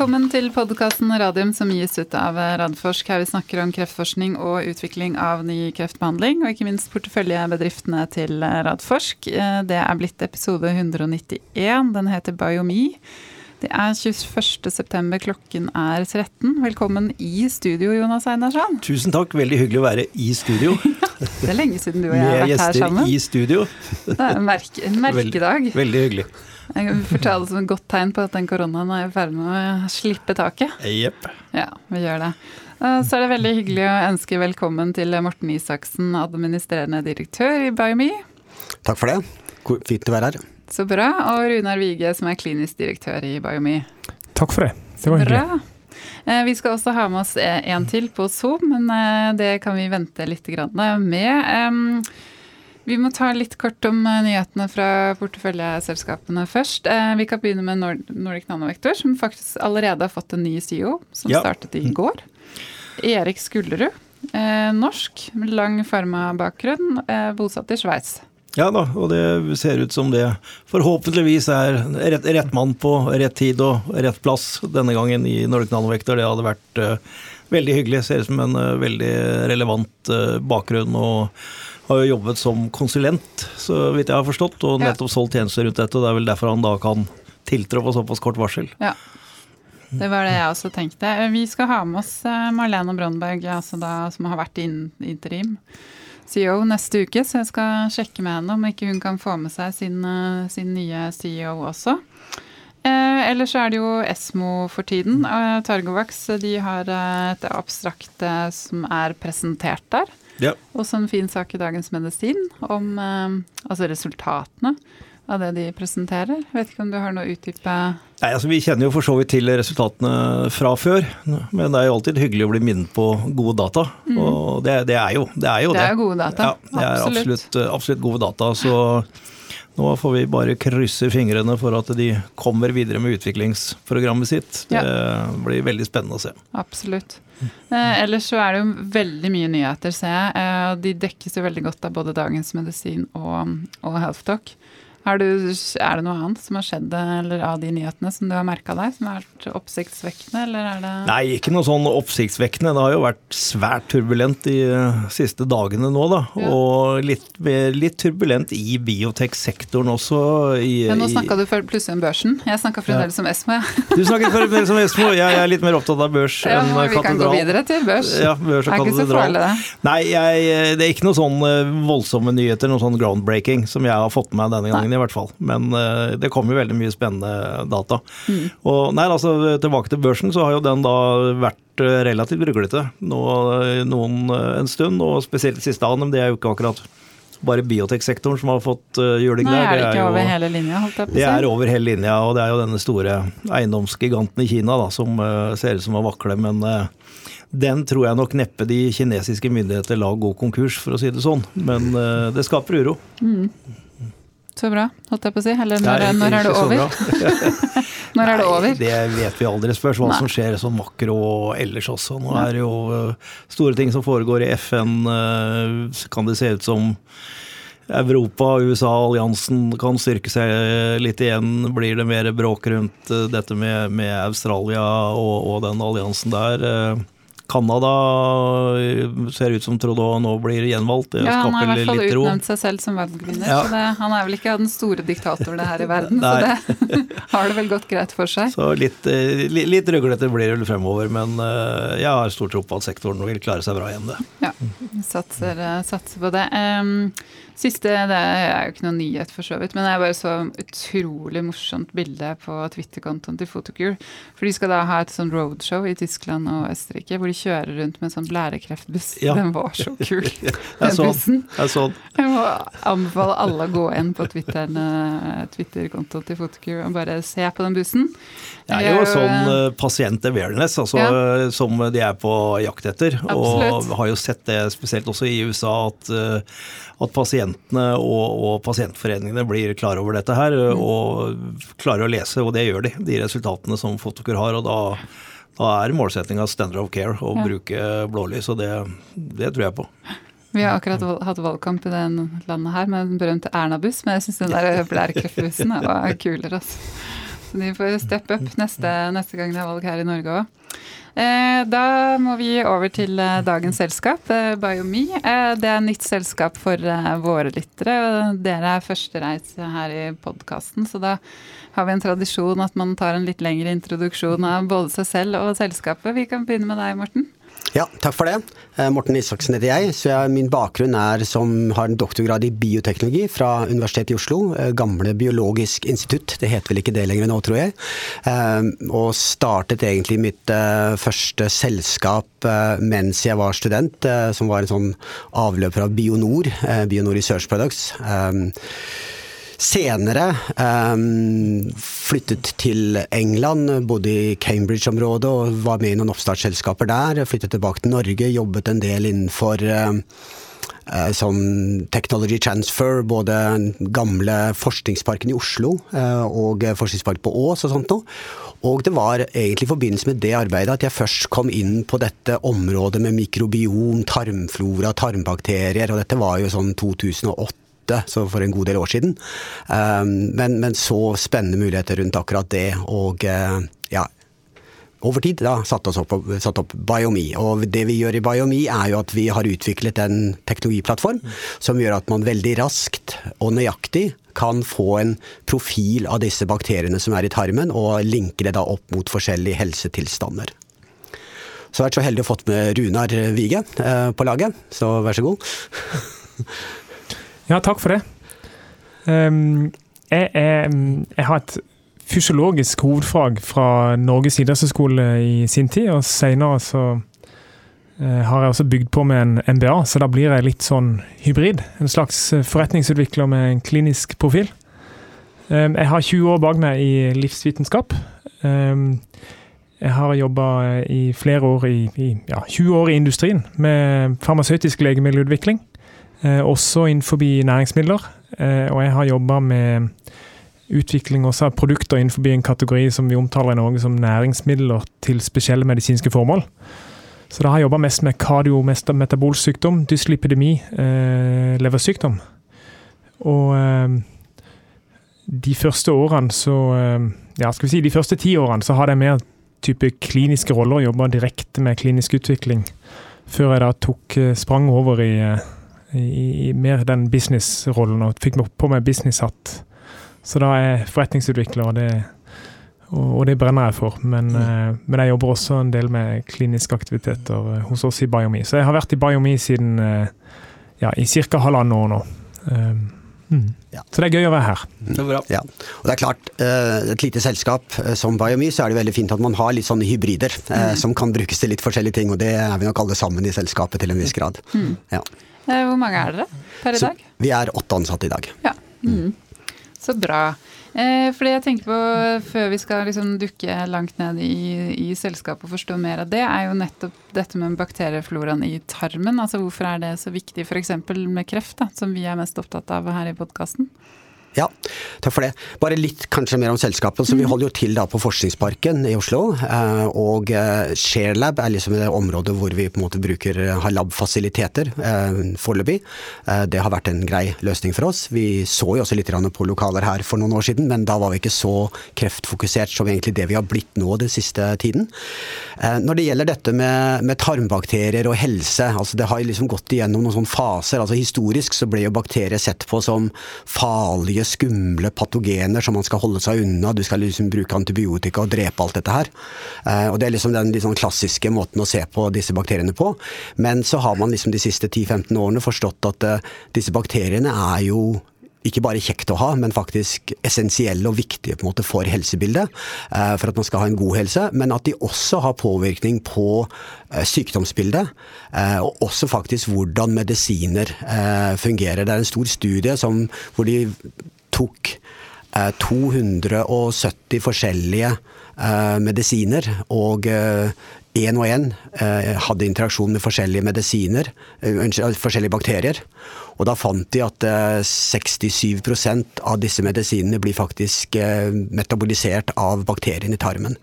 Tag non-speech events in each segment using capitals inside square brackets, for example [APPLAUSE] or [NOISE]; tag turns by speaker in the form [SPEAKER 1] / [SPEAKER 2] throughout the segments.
[SPEAKER 1] Velkommen til podkasten Radium som gis ut av Radforsk. Her vi snakker om kreftforskning og utvikling av ny kreftbehandling, og ikke minst porteføljebedriftene til Radforsk. Det er blitt episode 191. Den heter Biomi. Det er 21.9, klokken er 13. Velkommen i studio, Jonas Einarsson.
[SPEAKER 2] Tusen takk, veldig hyggelig å være i studio. [LAUGHS]
[SPEAKER 1] det er lenge siden du og jeg har vært her sammen.
[SPEAKER 2] Med gjester i studio.
[SPEAKER 1] Det er en, merke, en merkedag.
[SPEAKER 2] Veldig, veldig hyggelig.
[SPEAKER 1] Jeg kan fortelle det som et godt tegn på at den koronaen er i ferd med å slippe taket.
[SPEAKER 2] Yep.
[SPEAKER 1] Ja, vi gjør det. Så er det veldig hyggelig å ønske velkommen til Morten Isaksen, administrerende direktør i Biomi.
[SPEAKER 3] Takk for det. Fint å være her.
[SPEAKER 1] Så bra. Og Runar Wige, som er klinisk direktør i Biomi.
[SPEAKER 4] Takk for det. Det var hyggelig.
[SPEAKER 1] Bra. Vi skal også ha med oss en til på Zoom, men det kan vi vente litt med. Vi må ta litt kort om nyhetene fra porteføljeselskapene først. Vi kan begynne med Nordic Nanovektor, som faktisk allerede har fått en ny CEO, som ja. startet i går. Erik Skullerud. Norsk, med lang farmabakgrunn, bosatt i Sveits.
[SPEAKER 2] Ja da, og det ser ut som det forhåpentligvis er rett, rett, mann på rett tid og rett plass denne gangen i Nordic Nanovektor. Det hadde vært uh, veldig hyggelig. Ser ut som en uh, veldig relevant uh, bakgrunn. og har jo jobbet som konsulent, så vidt jeg har forstått, og nettopp solgt tjenester rundt dette. og Det er vel derfor han da kan tiltrå på såpass kort varsel.
[SPEAKER 1] Ja. Det var det jeg også tenkte. Vi skal ha med oss Marlene Brondberg, altså da, som har vært i interim. CEO neste uke, så jeg skal sjekke med henne om ikke hun kan få med seg sin, sin nye CEO også. Eh, ellers er det jo Esmo for tiden. Eh, Targovax de har et abstrakt som er presentert der.
[SPEAKER 2] Ja.
[SPEAKER 1] Også en fin sak i Dagens Medisin om eh, altså resultatene av det de presenterer. Vet ikke om du har noe utdype
[SPEAKER 2] Nei, altså Vi kjenner jo for så vidt til resultatene fra før, men det er jo alltid hyggelig å bli minnet på gode data. Mm. Og det, det, er jo det. Er jo
[SPEAKER 1] det er gode data.
[SPEAKER 2] Ja, det er absolutt, absolutt gode data. Så nå får vi bare krysse fingrene for at de kommer videre med utviklingsprogrammet sitt. Det ja. blir veldig spennende å se.
[SPEAKER 1] Absolutt. Eh, ellers så er det jo veldig mye nyheter, ser jeg. Eh, de dekkes jo veldig godt av både Dagens Medisin og, og Health Talk. Du, er det noe annet som har skjedd eller av de nyhetene som du har merka deg, som har vært oppsiktsvekkende, eller er det
[SPEAKER 2] Nei, ikke noe sånn oppsiktsvekkende. Det har jo vært svært turbulent de siste dagene nå, da. Ja. Og litt, litt, turbulent i biotech-sektoren også. I,
[SPEAKER 1] Men nå snakka du plutselig om børsen. Jeg snakka fremdeles ja. om Esmo,
[SPEAKER 2] ja. [LAUGHS] Du snakker fremdeles om Esmo. Jeg er litt mer opptatt av børs
[SPEAKER 1] ja,
[SPEAKER 2] enn katedral.
[SPEAKER 1] Vi kan gå videre til børs.
[SPEAKER 2] Ja, børs og
[SPEAKER 1] er
[SPEAKER 2] katedral.
[SPEAKER 1] ikke så farlig, det.
[SPEAKER 2] Nei, jeg, det er ikke noe sånn eh, voldsomme nyheter, noe sånn groundbreaking, som jeg har fått med meg denne gangen. Nei i hvert fall. Men uh, det kommer veldig mye spennende data. Mm. Og nei, altså Tilbake til børsen, så har jo den da vært uh, relativt ruglete nå noen, uh, en stund. Og spesielt siste av dem, det er jo ikke akkurat bare bioteksektoren som har fått juling der. Nei.
[SPEAKER 1] Er det ikke jo, over hele linja? holdt jeg på å
[SPEAKER 2] si? Det er over hele linja, og det er jo denne store eiendomsgiganten i Kina da, som uh, ser ut som å vakle. Men uh, den tror jeg nok neppe de kinesiske myndigheter la gå konkurs, for å si det sånn. Men det skaper uro.
[SPEAKER 1] Mm. Så bra, holdt jeg på å si. Eller når, Nei, når er det over? [LAUGHS] når er det over?
[SPEAKER 2] det vet vi aldri. Spørs hva Nei. som skjer sånn makro og ellers også. Nå er det jo uh, store ting som foregår i FN. Uh, kan det se ut som Europa, USA, alliansen kan styrke seg litt igjen. Blir det mer bråk rundt uh, dette med, med Australia og, og, den alliansen der? Canada ser ut som Trudeau nå blir gjenvalgt.
[SPEAKER 1] Det ja, han har i hvert fall utnevnt seg selv som verdensvinner. Ja. Så det, han er vel ikke den store diktatoren her i verden, så det [LAUGHS] har det vel gått greit for seg.
[SPEAKER 2] Så litt, eh, litt ruglete blir det vel fremover, men eh, jeg har stor tro på at sektoren vil klare seg bra igjen, det.
[SPEAKER 1] Ja, satser, eh, satser på det. Um, Siste, det er jo ikke noe nyhet for så vidt, men er bare så utrolig morsomt bilde på Twitter-kontoen til Photocure. For de skal da ha et sånn roadshow i Tyskland og Østerrike hvor de kjører rundt med en sånn blærekreftbuss. Ja. Den var så kul, [LAUGHS] den bussen.
[SPEAKER 2] Jeg, så.
[SPEAKER 1] jeg må anbefale alle å gå inn på Twitter-kontoen Twitter til Photocure og bare se på den bussen.
[SPEAKER 2] Det er jo sånn uh, pasient-awareness altså, ja. som de er på jakt etter.
[SPEAKER 1] Absolutt.
[SPEAKER 2] Og har jo sett det spesielt også i USA at at pasientene og, og, pasientforeningene blir klar over dette her mm. og klarer å lese, og det gjør de, de resultatene som Fotokur har. og da, da er målsettinga standard of care å ja. bruke blålys, og det, det tror jeg på.
[SPEAKER 1] Vi har akkurat hatt valgkamp i det landet her med den berømte Erna-buss, men jeg syns den der blærkreftbussen var kulere. Altså. Så de får steppe up neste, neste gang det er valg her i Norge òg. Eh, da må vi over til eh, dagens selskap, eh, Biomi. Det er nytt selskap for våre lyttere. Dere er førstereise her i podkasten, så da har vi en tradisjon at man tar en litt lengre introduksjon av både seg selv og selskapet. Vi kan begynne med deg, Morten.
[SPEAKER 3] Ja, takk for det. Eh, Morten Isaksen heter jeg. så jeg, Min bakgrunn er som har en doktorgrad i bioteknologi fra Universitetet i Oslo. Eh, gamle Biologisk institutt, det heter vel ikke det lenger nå, tror jeg. Eh, og startet egentlig mitt første selskap mens jeg var student, som var en sånn avløper av Bionor, Bionor Research Products. Senere um, flyttet til England, bodde i Cambridge-området og var med i noen oppstartsselskaper der. Flyttet tilbake til Norge, jobbet en del innenfor um, som technology transfer, både gamle forskningsparken i Oslo uh, og forskningspark på Ås og sånt noe. Og det var egentlig i forbindelse med det arbeidet at jeg først kom inn på dette området med mikrobiom, tarmflora, tarmbakterier, og dette var jo sånn 2008 ute for en god del år siden. Um, men, men så spennende muligheter rundt akkurat det. Og uh, ja, over tid da satt opp, satt opp Biomi. Og det vi gjør i Biomi er jo at vi har utviklet en teknologiplattform som gjør at man veldig raskt og nøyaktig kan få en profil av disse bakteriene som er i tarmen, og linke det da opp mot forskjellige helsetilstander. Så jeg har vært så heldig å fått med Runar Vige eh, på laget, så vær så god. [LAUGHS]
[SPEAKER 4] Ja, takk for det. Um, jeg, jeg, jeg, har et fysiologisk hovedfag fra Norges idrettshøgskole i sin tid, og senere så uh, har jeg også bygd på med en MBA, så da blir jeg litt sånn hybrid. En slags eh, forretningsutvikler med en klinisk profil. Um, jeg har 20 år bak meg i livsvitenskap. Um, jeg har jobba i flere år i, i ja, 20 år i industrien med farmasøytisk legemiddelutvikling. Eh, også innenfor næringsmidler. Eh, og jeg har jobba med utvikling også av produkter innenfor en kategori som vi omtaler i Norge som næringsmidler til spesielle medisinske formål. Så da har jeg jobba mest med kardiometabolsykdom, dyslipidemi, eh, leversykdom. Og eh, de første årene så eh, Ja, skal vi si de første ti årene så hadde jeg mer type kliniske roller, jobba direkte med klinisk utvikling. Før jeg da tok eh, sprang over i i, i mer den businessrollen og fikk på meg businesshatt. Så da er jeg forretningsutvikler, og det, og, og det brenner jeg for. Men, mm. uh, men, jeg jobber også en del med kliniske aktiviteter uh, hos oss i Biomi. Så jeg har vært i Biomi siden uh, ja, i ca. halvannet år nå. Mm. ja. Så det er gøy å være her.
[SPEAKER 3] Det er ja. Og det er klart, et lite selskap som Biomi, så er det veldig fint at man har litt sånne hybrider mm. som kan brukes til litt forskjellige ting, og det er vi nok alle sammen i selskapet til en viss grad. Mm. Ja.
[SPEAKER 1] Eh, hvor mange er dere per i dag? Så,
[SPEAKER 3] vi er åtte ansatte i dag.
[SPEAKER 1] Ja. Mm. Så bra. Eh, fordi jeg tenker på, Før vi skal liksom dukke langt ned i, i selskapet og forstå mer av det, er jo nettopp dette med bakteriefloraen i tarmen. altså Hvorfor er det så viktig f.eks. med kreft, da, som vi er mest opptatt av her i podkasten?
[SPEAKER 3] Ja, takk for det. Bare litt kanskje mer om selskapet. Så Vi mhm. holder jo til da på Forskningsparken i Oslo. Eh, og eh, ShareLab er liksom det området hvor vi på en måte bruker har har labfasiliteter foreløpig. Det har vært en grei løsning for oss. Vi så jo også litt på lokaler her for noen år siden, men da var vi ikke så kreftfokusert som egentlig det vi har blitt nå den siste tiden. Når det gjelder dette med, med tarmbakterier og helse, altså det har liksom gått igjennom noen sånne faser. altså Historisk så ble jo bakterier sett på som farlige nye skumle patogener som man skal holde seg unna. Du skal liksom bruke antibiotika og drepe alt dette her. Eh, og Det er liksom den liksom klassiske måten å se på disse bakteriene på. Men så har man liksom de siste 10-15 årene forstått at uh, disse bakteriene er jo ikke bare kjekt å ha, men faktisk essensielle og viktige på en måte for helsebildet. Uh, for at man skal ha en god helse, men at de også har påvirkning på sykdomsbildet. Og også faktisk hvordan medisiner fungerer. Det er en stor studie som, hvor de tok 270 forskjellige medisiner og én og én hadde interaksjon med forskjellige medisiner, forskjellige bakterier. Og da fant de at 67 eh, av disse medisinene blir faktisk eh, metabolisert av bakterien i tarmen.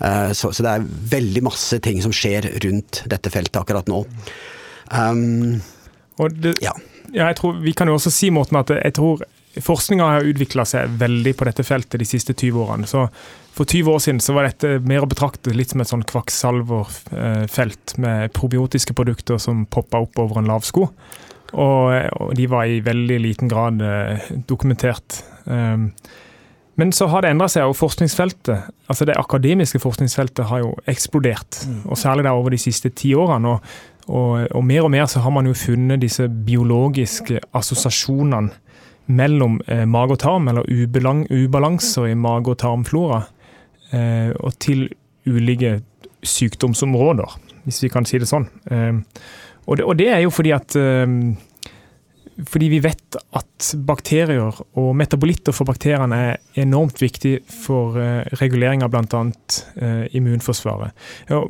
[SPEAKER 3] Eh, så, så, det er veldig masse ting som skjer rundt dette feltet akkurat nå. Um,
[SPEAKER 4] det, ja. ja. jeg tror Vi kan jo også si Morten, at jeg tror Forskninga har utvikla seg veldig på dette feltet de siste 20 årene. så For 20 år siden så var dette mer å betrakte litt som et sånn kvakksalverfelt med probiotiske produkter som poppa opp over en lav sko. Og, de var i veldig liten grad eh, dokumentert. Um, men så har det endra seg, og forskningsfeltet, altså det akademiske forskningsfeltet har jo eksplodert. Mm. Og særlig der over de siste ti årene. Og, og, og, mer og mer så har man jo funnet disse biologiske assosiasjonene mellom eh, mage og tarm, eller ubalanser i mage- og tarmflora, eh, og til ulike sykdomsområder, hvis vi kan si det sånn. Eh, og, det, og, det, er jo fordi at fordi vi vet at bakterier og metabolitter for bakteriene er enormt viktig for uh, regulering av bl.a. Uh, immunforsvaret.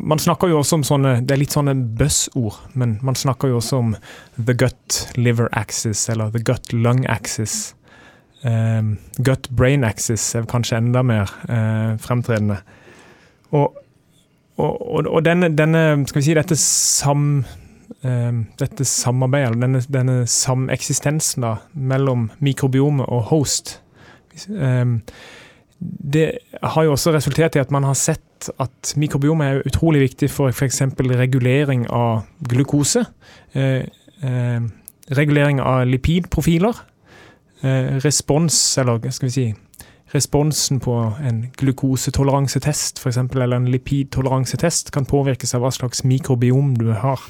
[SPEAKER 4] Man snakker jo også om sånne, Det er litt sånne buzzord, men man snakker jo også om the gut liver axis, eller the gut lung axis. Um, gut brain axis er kanskje enda mer fremtredende. Og, og, og, denne, denne, skal vi si, dette sam dette samarbeidet, denne, denne sameksistensen da, mellom mikrobiomet og host, ehm, det har jo også resultert i at man har sett at mikrobiomet er utrolig viktig for f.eks. regulering av glukose. Eh, ehm, regulering av lipidprofiler. Eh, respons, eller skal vi si Responsen på en glukosetoleransetest for eksempel, eller en lipidtoleransetest kan påvirkes av hva slags mikrobiom du har.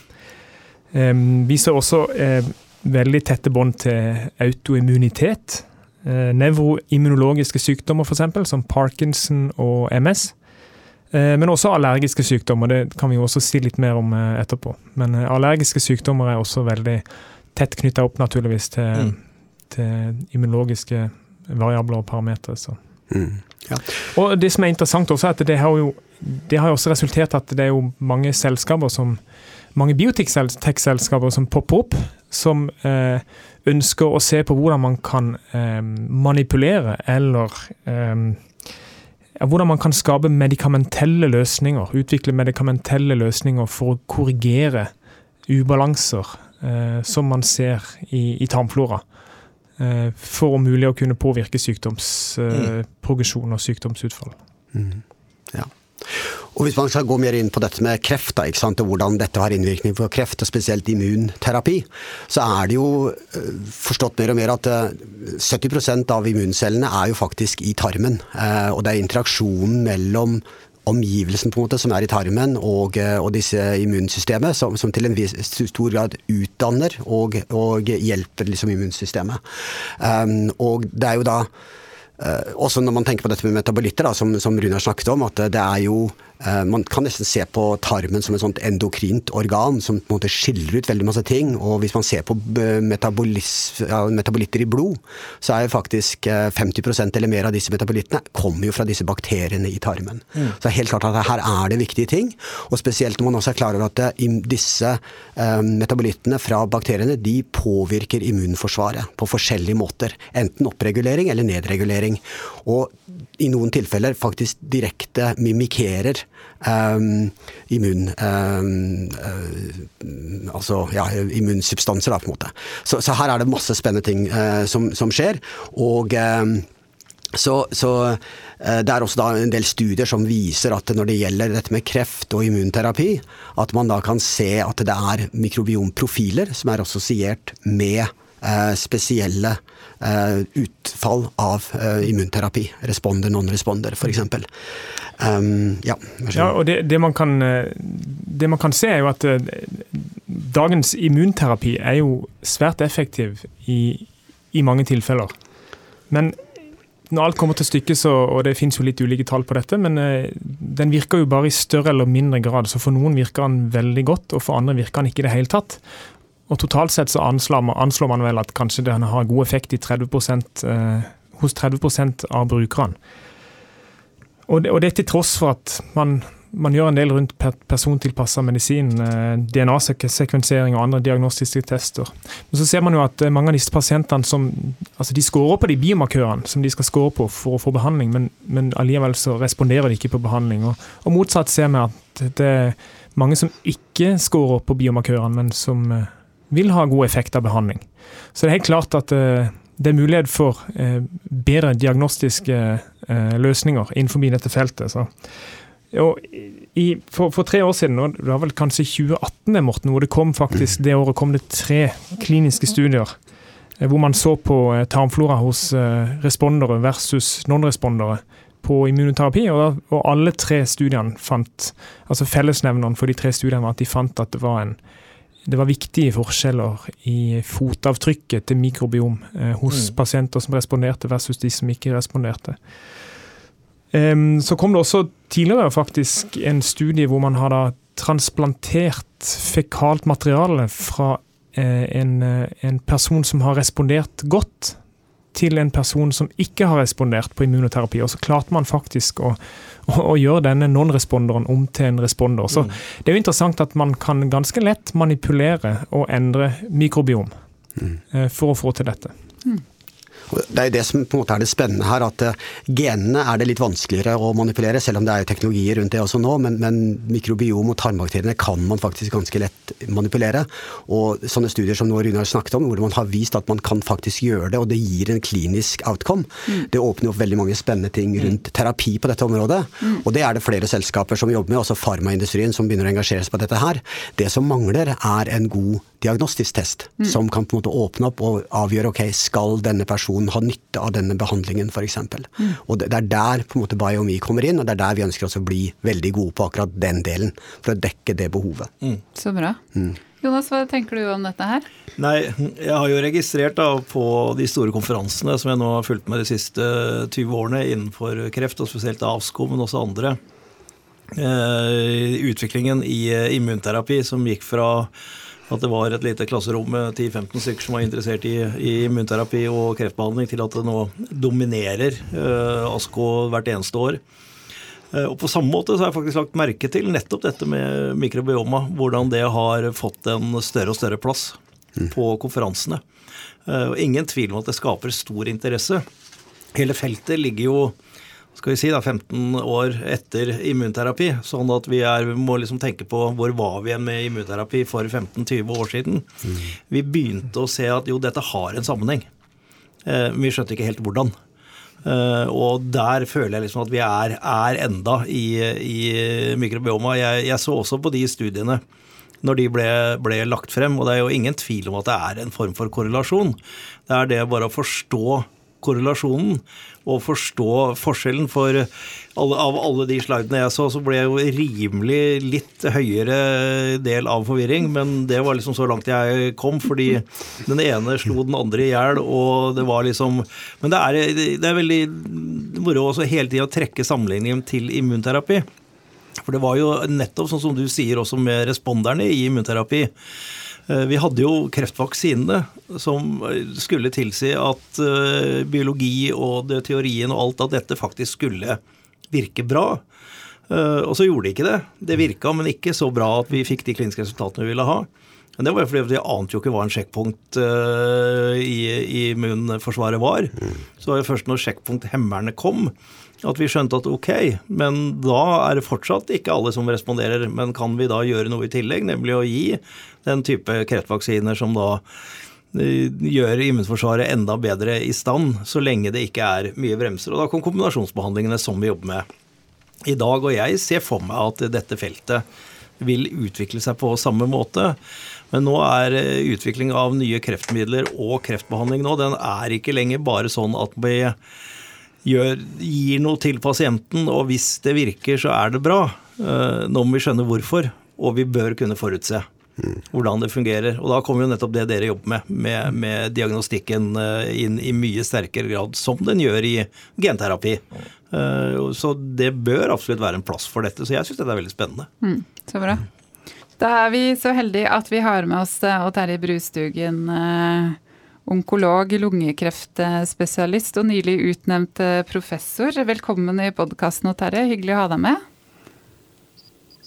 [SPEAKER 4] Um, viser også uh, veldig tette bånd til autoimmunitet. Uh, nevroimmunologiske sykdommer, f.eks., som Parkinson og MS. Uh, men også allergiske sykdommer. Det kan vi jo også si litt mer om etterpå. Men allergiske sykdommer er også veldig tett knytta opp, naturligvis, til, mm. til, immunologiske variabler og parametere. Mm. Ja. Og det som er interessant også, er at det har jo det har også resultert at det er jo mange selskaper som mange biotech-selskaper som popper opp, som eh, ønsker å se på hvordan man kan eh, manipulere eller eh, hvordan man kan skape medikamentelle løsninger, utvikle medikamentelle løsninger for å korrigere ubalanser eh, som man ser i, i tarmflora. Eh, for om mulig å kunne påvirke sykdomsprogresjon mm. og sykdomsutfall. Mm.
[SPEAKER 3] Ja. Og Hvis man skal gå mer inn på dette med kreft, da, og hvordan dette har innvirkning på kreft, og spesielt immunterapi, så er det jo eh, forstått mer og mer at 70 eh, av immuncellene er jo faktisk i tarmen. Eh, og det er interaksjonen mellom omgivelsen på en måte som er i tarmen og, og disse immunsystemet, som, som, til en viss, stor grad utdanner og, og hjelper liksom immunsystemet. Um, og det er jo da også når man tenker på dette med metabolitter, da, som, som Runar snakket om, at det er jo Man kan nesten se på tarmen som et sånt endokrint organ som på en måte skiller ut veldig masse ting. Og hvis man ser på metabolitter i blod, så er jo faktisk uh, eh, 50% eller mer av disse metabolittene kommer jo fra disse bakteriene i tarmen. Mm. Så det er helt klart at her er det viktige ting. Og spesielt når man også er klar over at disse metabolittene fra bakteriene de påvirker immunforsvaret på forskjellige måter. Enten oppregulering eller nedregulering. Og i noen tilfeller faktisk direkte mimikerer immun... Um, uh, altså ja, immunsubstanser, da, på en måte. Så, så, her er det masse spennende ting uh, som, som, skjer. Og um, så, så, Det er også en del studier som viser at når det gjelder dette med kreft og immunterapi, at man da kan se at det er mikrobiomprofiler som er assosiert med Eh, spesielle eh, utfall av eh, immunterapi. Responder, non-responder, f.eks. Um, ja,
[SPEAKER 4] ja, og det, det, man kan, det, man kan, se, er jo at dagens immunterapi er jo svært effektiv i, i mange tilfeller. Men når alt kommer til stykket, så, og det finnes jo litt ulike tall på dette, men den virker jo bare i større eller mindre grad. Så for noen virker den veldig godt, og for andre virker den ikke i det hele tatt. Og totalt sett så anslår man, anslår man vel at kanskje den har god effekt i 30 eh, hos 30% av brukerne. Og det, og det, til tross for at man, man gjør en del rundt per, persontilpassa medisin, eh, DNA-sekvensering og andre diagnostiske tester. Men så ser man jo at eh, mange av disse pasientene som altså de scorer på de biomarkørene som de skal score på for å få behandling, men, men allikevel så responderer de ikke på behandling. Og, og motsatt ser vi at det er mange som ikke scorer på biomarkørene, men som eh, vil ha god effekt av behandling. Så det er helt klart at uh, det er mulighet for bedre diagnostiske løsninger innenfor dette feltet. Så. I, for, for, tre år siden, det var vel kanskje 2018, Morten, hvor det kom faktisk det året kom det tre kliniske studier hvor man så på tarmflora hos respondere versus non-respondere på immunoterapi, og, og, alle tre studiene fant altså Fellesnevneren for de tre studiene var at de fant at det var en det var viktige forskjeller i fotavtrykket til mikrobiom eh, hos mm. pasienter som responderte, versus de som ikke responderte. Um, så kom det også tidligere faktisk en studie hvor man har da transplantert fekalt materiale fra eh, en, eh, en, person som har respondert godt, til en person som ikke har respondert på immunoterapi. Og så klarte man faktisk å og, gjøre denne non-responderen om til en responder. Så mm. Det er jo interessant at man kan ganske lett manipulere og endre mikrobiom mm. Eh, for å få til dette. Mm.
[SPEAKER 3] Det er jo det som på en måte er det spennende her, at eh, genene er det litt vanskeligere å manipulere, selv om det er teknologier rundt det også nå. Men, men mikrobiom og tarmbakteriene kan man faktisk ganske lett manipulere. Og sånne studier som nå Runar snakket om, hvor man har vist at man kan faktisk gjøre det, og det gir en klinisk outcome, mm. det åpner opp veldig mange spennende ting rundt terapi på dette området. Mm. Og det er det flere selskaper som jobber med, også farmaindustrien som begynner å engasjere seg på dette her. Det som mangler, er en god diagnostisk test, mm. som kan på en måte åpne opp og avgjøre ok, skal denne personen ha nytte av denne behandlingen f.eks. Mm. Og det, er der på en måte Biomi kommer inn, og det er der vi ønsker oss å bli veldig gode på akkurat den delen. For å dekke det behovet.
[SPEAKER 1] Mm. Så bra. Mm. Jonas, hva tenker du om dette her?
[SPEAKER 2] Nei, Jeg har jo registrert da på de store konferansene som jeg nå har fulgt med de siste 20 årene innenfor kreft, og spesielt ASKO, men også andre. Eh, utviklingen i immunterapi som gikk fra at det var et lite klasserom med 10-15 stykker som var interessert i, i, immunterapi og kreftbehandling, til at det nå dominerer eh, ASKO hvert eneste år. Uh, og På samme måte så har jeg faktisk lagt merke til nettopp dette med mikrobioma. Hvordan det har fått en større og større plass mm. på konferansene. Uh, og Ingen tvil om at det skaper stor interesse. Hele feltet ligger jo skal vi si da, 15 år etter immunterapi. Sånn at vi er, må liksom tenke på hvor var vi igjen med immunterapi for 15-20 år siden. Mm. Vi begynte å se at jo, dette har en sammenheng. Eh, men vi skjønte ikke helt hvordan. Uh, og der føler jeg liksom at vi er, er enda i, i mikrobioma. Jeg, jeg, så også på de studiene når de ble, ble, lagt frem, og det er jo ingen tvil om at det er en form for korrelasjon. Det er det bare å forstå korrelasjonen og forstå forskjellen. For alle, av alle de slidene jeg så, så ble jeg jo rimelig litt høyere del av forvirring. Men det var liksom så langt jeg kom, fordi den ene slo den andre i hjel, og det var liksom Men det er, det er veldig moro også hele tida å trekke sammenligningen til immunterapi. For det var jo nettopp sånn som du sier også med responderne i immunterapi. Eh, vi hadde jo kreftvaksinene, som skulle tilsi at eh, biologi og teorien og alt av dette faktisk skulle virke bra. Eh, og så gjorde de ikke det. Det virka, men ikke så bra at vi fikk de kliniske resultatene vi ville ha. Men det var jo fordi vi ante jo ikke hva en sjekkpunkt i, i immunforsvaret var. Så var det først når sjekkpunkthemmerne kom, at vi skjønte at ok, men da er det fortsatt ikke alle som responderer. Men kan vi da gjøre noe i tillegg, nemlig å gi den type kreftvaksiner som da eh, gjør immunforsvaret enda bedre i stand, så lenge det ikke er mye bremser. Og da kom kombinasjonsbehandlingene som vi jobber med i dag. Og jeg ser for meg at dette feltet vil utvikle seg på samme måte. Men nå er eh, utvikling av nye kreftmidler og kreftbehandling nå, den er ikke lenger bare sånn at vi gjør, gir noe til pasienten, og hvis det virker, så er det bra. Eh, nå må vi skjønne hvorfor, og vi bør kunne forutse hvordan det fungerer. Og da kommer jo nettopp det dere jobber med, med, med diagnostikken eh, inn i mye sterkere grad, som den gjør i genterapi. Eh, så det bør absolutt være en plass for dette. Så jeg syns dette er veldig spennende.
[SPEAKER 1] Mm, så bra. Da er vi så heldige at vi har med oss Terje Brustugen onkolog, lungekreftspesialist og nylig utnevnt eh, professor. Velkommen i podkasten, Terje. Hyggelig å ha deg med.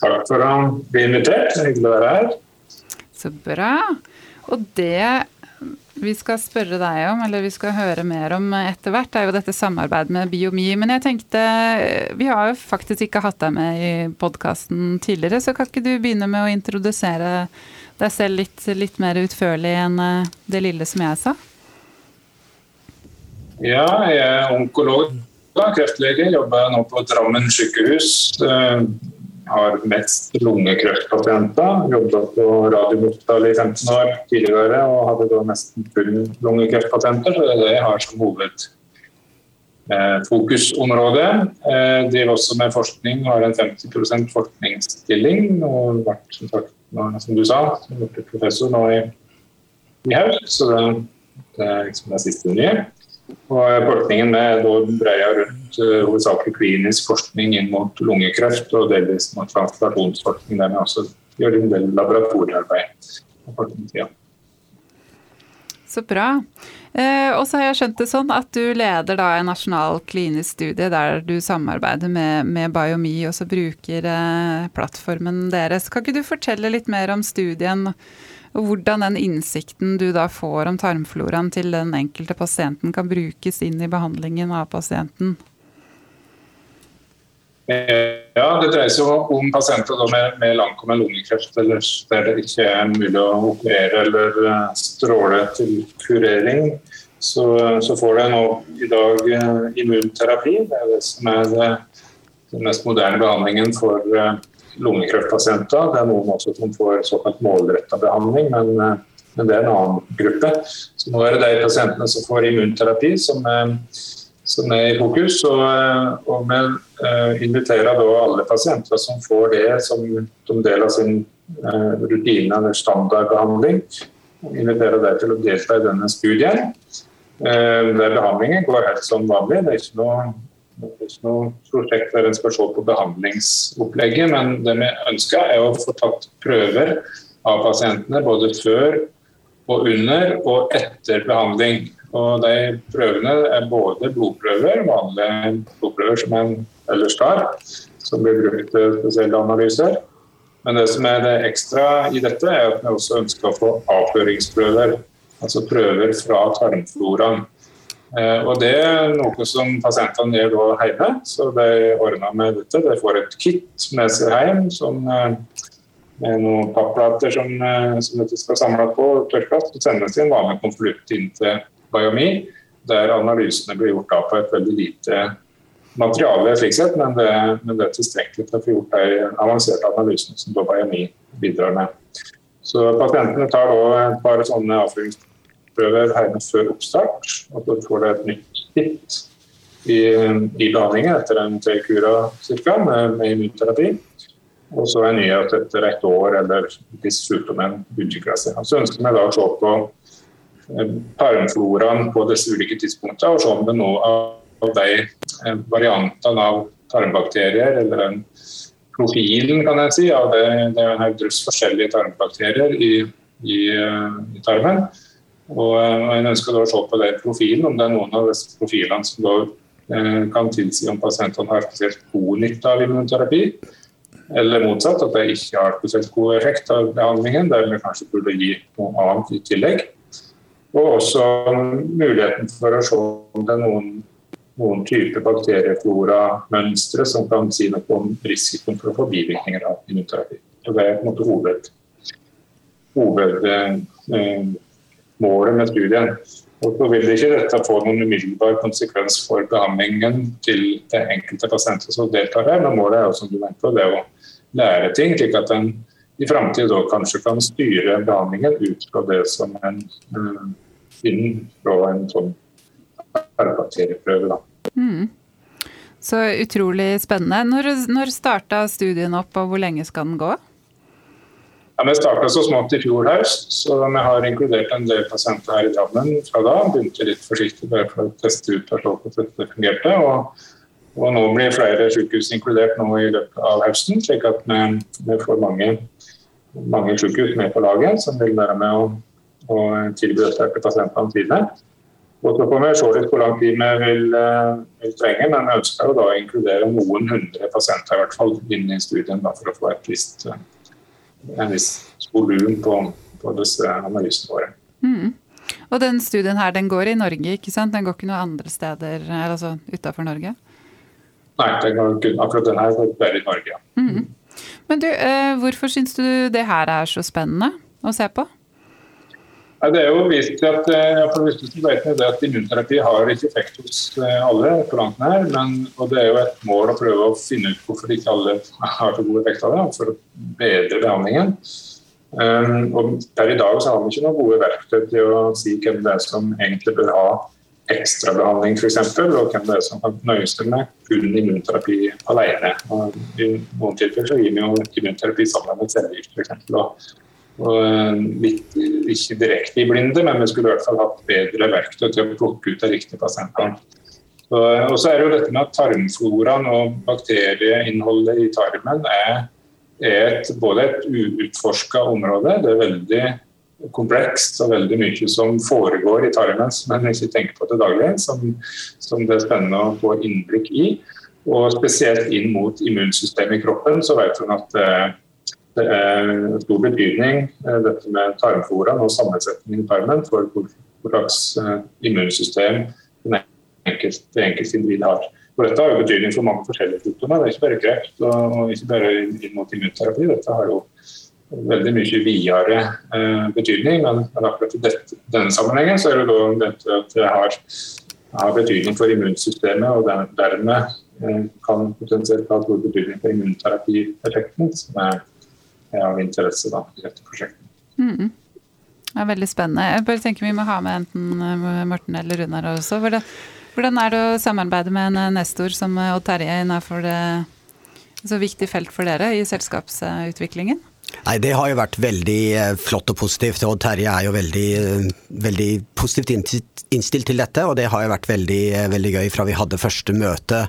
[SPEAKER 5] Takk for å bli invitert. Hyggelig å være her.
[SPEAKER 1] Så bra. Og det vi skal spørre deg om, eller vi skal høre mer om etter hvert, er jo dette samarbeidet med Biomi. Men jeg tenkte, vi har jo faktisk ikke hatt deg med i podkasten tidligere, så kan ikke du begynne med å introdusere deg selv litt, litt mer utførlig enn eh, det lille som jeg sa?
[SPEAKER 5] Ja, jeg er onkolog, kreftlege. Jobber nå på Drammen sykehus. Eh, har mest lungekreftpasienter. Jobbet på Radiumhospitalet i 15 år tidligere og hadde da nesten kun lungekreftpasienter. Så det er det jeg har som hovedfokusområde. Eh, driver også med forskning, har en 50% forskningsstilling. Og vært, som, sagt, som du sa, professor nå i, i høst. Så det, det er liksom det siste nye. Og forskningen med dreia rundt uh, hovedsakelig klinisk forskning inn mot lungekreft og delvis mot transplantasjonsforskning, der vi også gjør en del laboratoriearbeid. Ja.
[SPEAKER 1] Så bra. Eh, og så har jeg skjønt det sånn at du leder da en nasjonal klinisk studie der du samarbeider med, med Biomi og så bruker eh, plattformen deres. Kan ikke du fortelle litt mer om studien? Og hvordan den innsikten du da får om tarmfloraen til den enkelte pasienten kan brukes inn i behandlingen av pasienten?
[SPEAKER 5] Ja, Det dreier seg om pasienter med, med langkommen lungekreft eller der det ikke er mulig å operere eller eh, stråle til kurering. Så, så får de nå i dag eh, immunterapi. Det er det som er den mest moderne behandlingen for lungekreftpasienter. Det er noen også som får såkalt målretta behandling, men, eh, men, det er en annen gruppe. Så nå er det de pasientene som får immunterapi som er, som er i fokus. Og, eh, og vi uh, inviterer da alle pasienter som får det som, som del av sin uh, rutine eller standardbehandling, inviterer deg til å delta i denne studien. Der behandlingen går helt som vanlig. Det er ikke noe er ikke noe prosjekt der en skal se på behandlingsopplegget, men det vi ønsker er å få tatt prøver av pasientene både før og under og etter behandling. Og de prøvene er både blodprøver, vanlige blodprøver som en ellers tar, som blir brukt til spesielle analyser. Men det som er det ekstra i dette, er at vi også ønsker å få avføringsprøver. Altså prøver fra tarmfloraen. Eh, og Det er noe som pasientene gjør da hjemme. så De ordner med dette. De får et kit med seg hjem som, eh, med noen papplater som, eh, som dette skal samles på og. Så sendes i en vanlig konvolutt inn til Biomi, der analysene blir gjort på et veldig lite materiale, slik sett, men det, men det er tilstrekkelig til å få gjort de avanserte analysene som Biomi bidrar med. Så Pasientene tar da et par sånne avføringsprøver før oppstart. Og så får det et nytt hit i, i behandlingen etter en tre kurer cirka, Med, med immunterapi. Og så en nyhet etter et år eller hvis sykdommen utvikler seg. Så ønsker vi da å se på tarmfloraen på disse ulike tidspunktene og det er noe av de eh, variantene av tarmbakterier eller den profilen kan jeg si, av det, det er en drøss forskjellige tarmbakterier i, i, eh, i tarmen og En ønsker da å se på den profilen, om det er noen av disse profilene som da, eh, kan tilsi om pasientene har spesielt god nytte av immunterapi, eller motsatt, at de ikke har spesielt god effekt av behandlingen, der vi kanskje burde gi noe annet i tillegg. Og også muligheten for å se om det er noen, noen type bakterieflora-mønstre som kan si noe om risikoen for å få bivirkninger av immunterapi. Og det er på en måte hoved, hovedmålet eh, med studien. Og så vil ikke dette få noen umiddelbar konsekvens for behandlingen til det enkelte pasienter som deltar her, men målet er jo som du mente, det å lære ting, slik at en i framtida kanskje kan styre behandlingen ut fra det som en uh, inn fra en sånn bakterieprøve.
[SPEAKER 1] Mm. Så utrolig spennende. Når, når starta studien opp, og hvor lenge skal den gå?
[SPEAKER 5] Ja, Vi starta så smått i fjor høst, så vi har inkludert en del pasienter her i Drammen fra da. Begynte litt forsiktig bare for å teste ut og se hvordan dette fungerte. Og, og, nå blir flere sykehus inkludert nå i løpet av høsten, slik at vi, vi får mange, mange sykehus med på laget som vil være med å, å tilby dette til pasientene sine. Og så får vi se litt hvor lang tid vi vil, eh, vil trenge, men vi ønsker å da inkludere noen hundre pasienter i hvert fall inn i studien da, for å få et visst en viss volum på, på, disse analysene våre.
[SPEAKER 1] Mm. Og den studien her, den går i Norge, ikke sant? Den går ikke noen andre steder, altså utafor Norge?
[SPEAKER 5] Nei, den går, akkurat den her går bare i Norge.
[SPEAKER 1] Mm. Men du, eh, hvorfor syns du det her er så spennende å se på?
[SPEAKER 5] Ja, det er jo vist at, det at Immunterapi har ikke effekt hos alle, her, men, og det er jo et mål å prøve å finne ut hvorfor ikke alle har så god effekt av det, for å bedre behandlingen. Um, og Per i dag så har vi ikke noen gode verktøy til å si hvem det er som egentlig bør ha ekstrabehandling f.eks., og hvem det er som kan nøye seg med kun immunterapi alene. Og I noen tilfeller så gir vi jo immunterapi sammen med cellegift f.eks. Eh, ikke direkte i blinde, men vi skulle i hvert fall hatt bedre verktøy til å plukke ut de riktige pasientene. Og så er det jo dette med at Tarmfloraen og bakterieinnholdet i tarmen er et, både et uutforska område. Det er veldig komplekst og veldig mye som foregår i tarmen som en ikke tenker på til daglig, som, som, det er spennende å få innblikk i. Og spesielt inn mot immunsystemet i kroppen, så vet hun at det, det er stor betydning eh, dette med tarmfloraen og sammensetningen i tarmen for hvor, slags eh, immunsystem det enkelte, enkelte individ har. Og dette har jo betydning for mange forskjellige sykdommer. Det er ikke bare kreft og ikke bare inn mot immunterapi. Dette har jo veldig mye videre eh, betydning. Men, men, akkurat i denne sammenhengen så er det da dette at det har, har betydning for immunsystemet, og dermed eh, kan potensielt ha stor betydning for immunterapieffekten, som er, av interesse da, i dette prosjektet.
[SPEAKER 1] Mm. Det er veldig spennende. Jeg bare tenker Vi må ha med enten eh, Morten eller Runar også. hvordan er det å samarbeide med en nestor som Odd Terje innenfor det så viktig felt for dere i selskapsutviklingen?
[SPEAKER 3] Nei, Det har jo vært veldig eh, flott og positivt. og Terje er jo veldig, eh, veldig positivt innstilt til dette. Og det har jo vært veldig, eh, veldig gøy fra vi hadde første møte.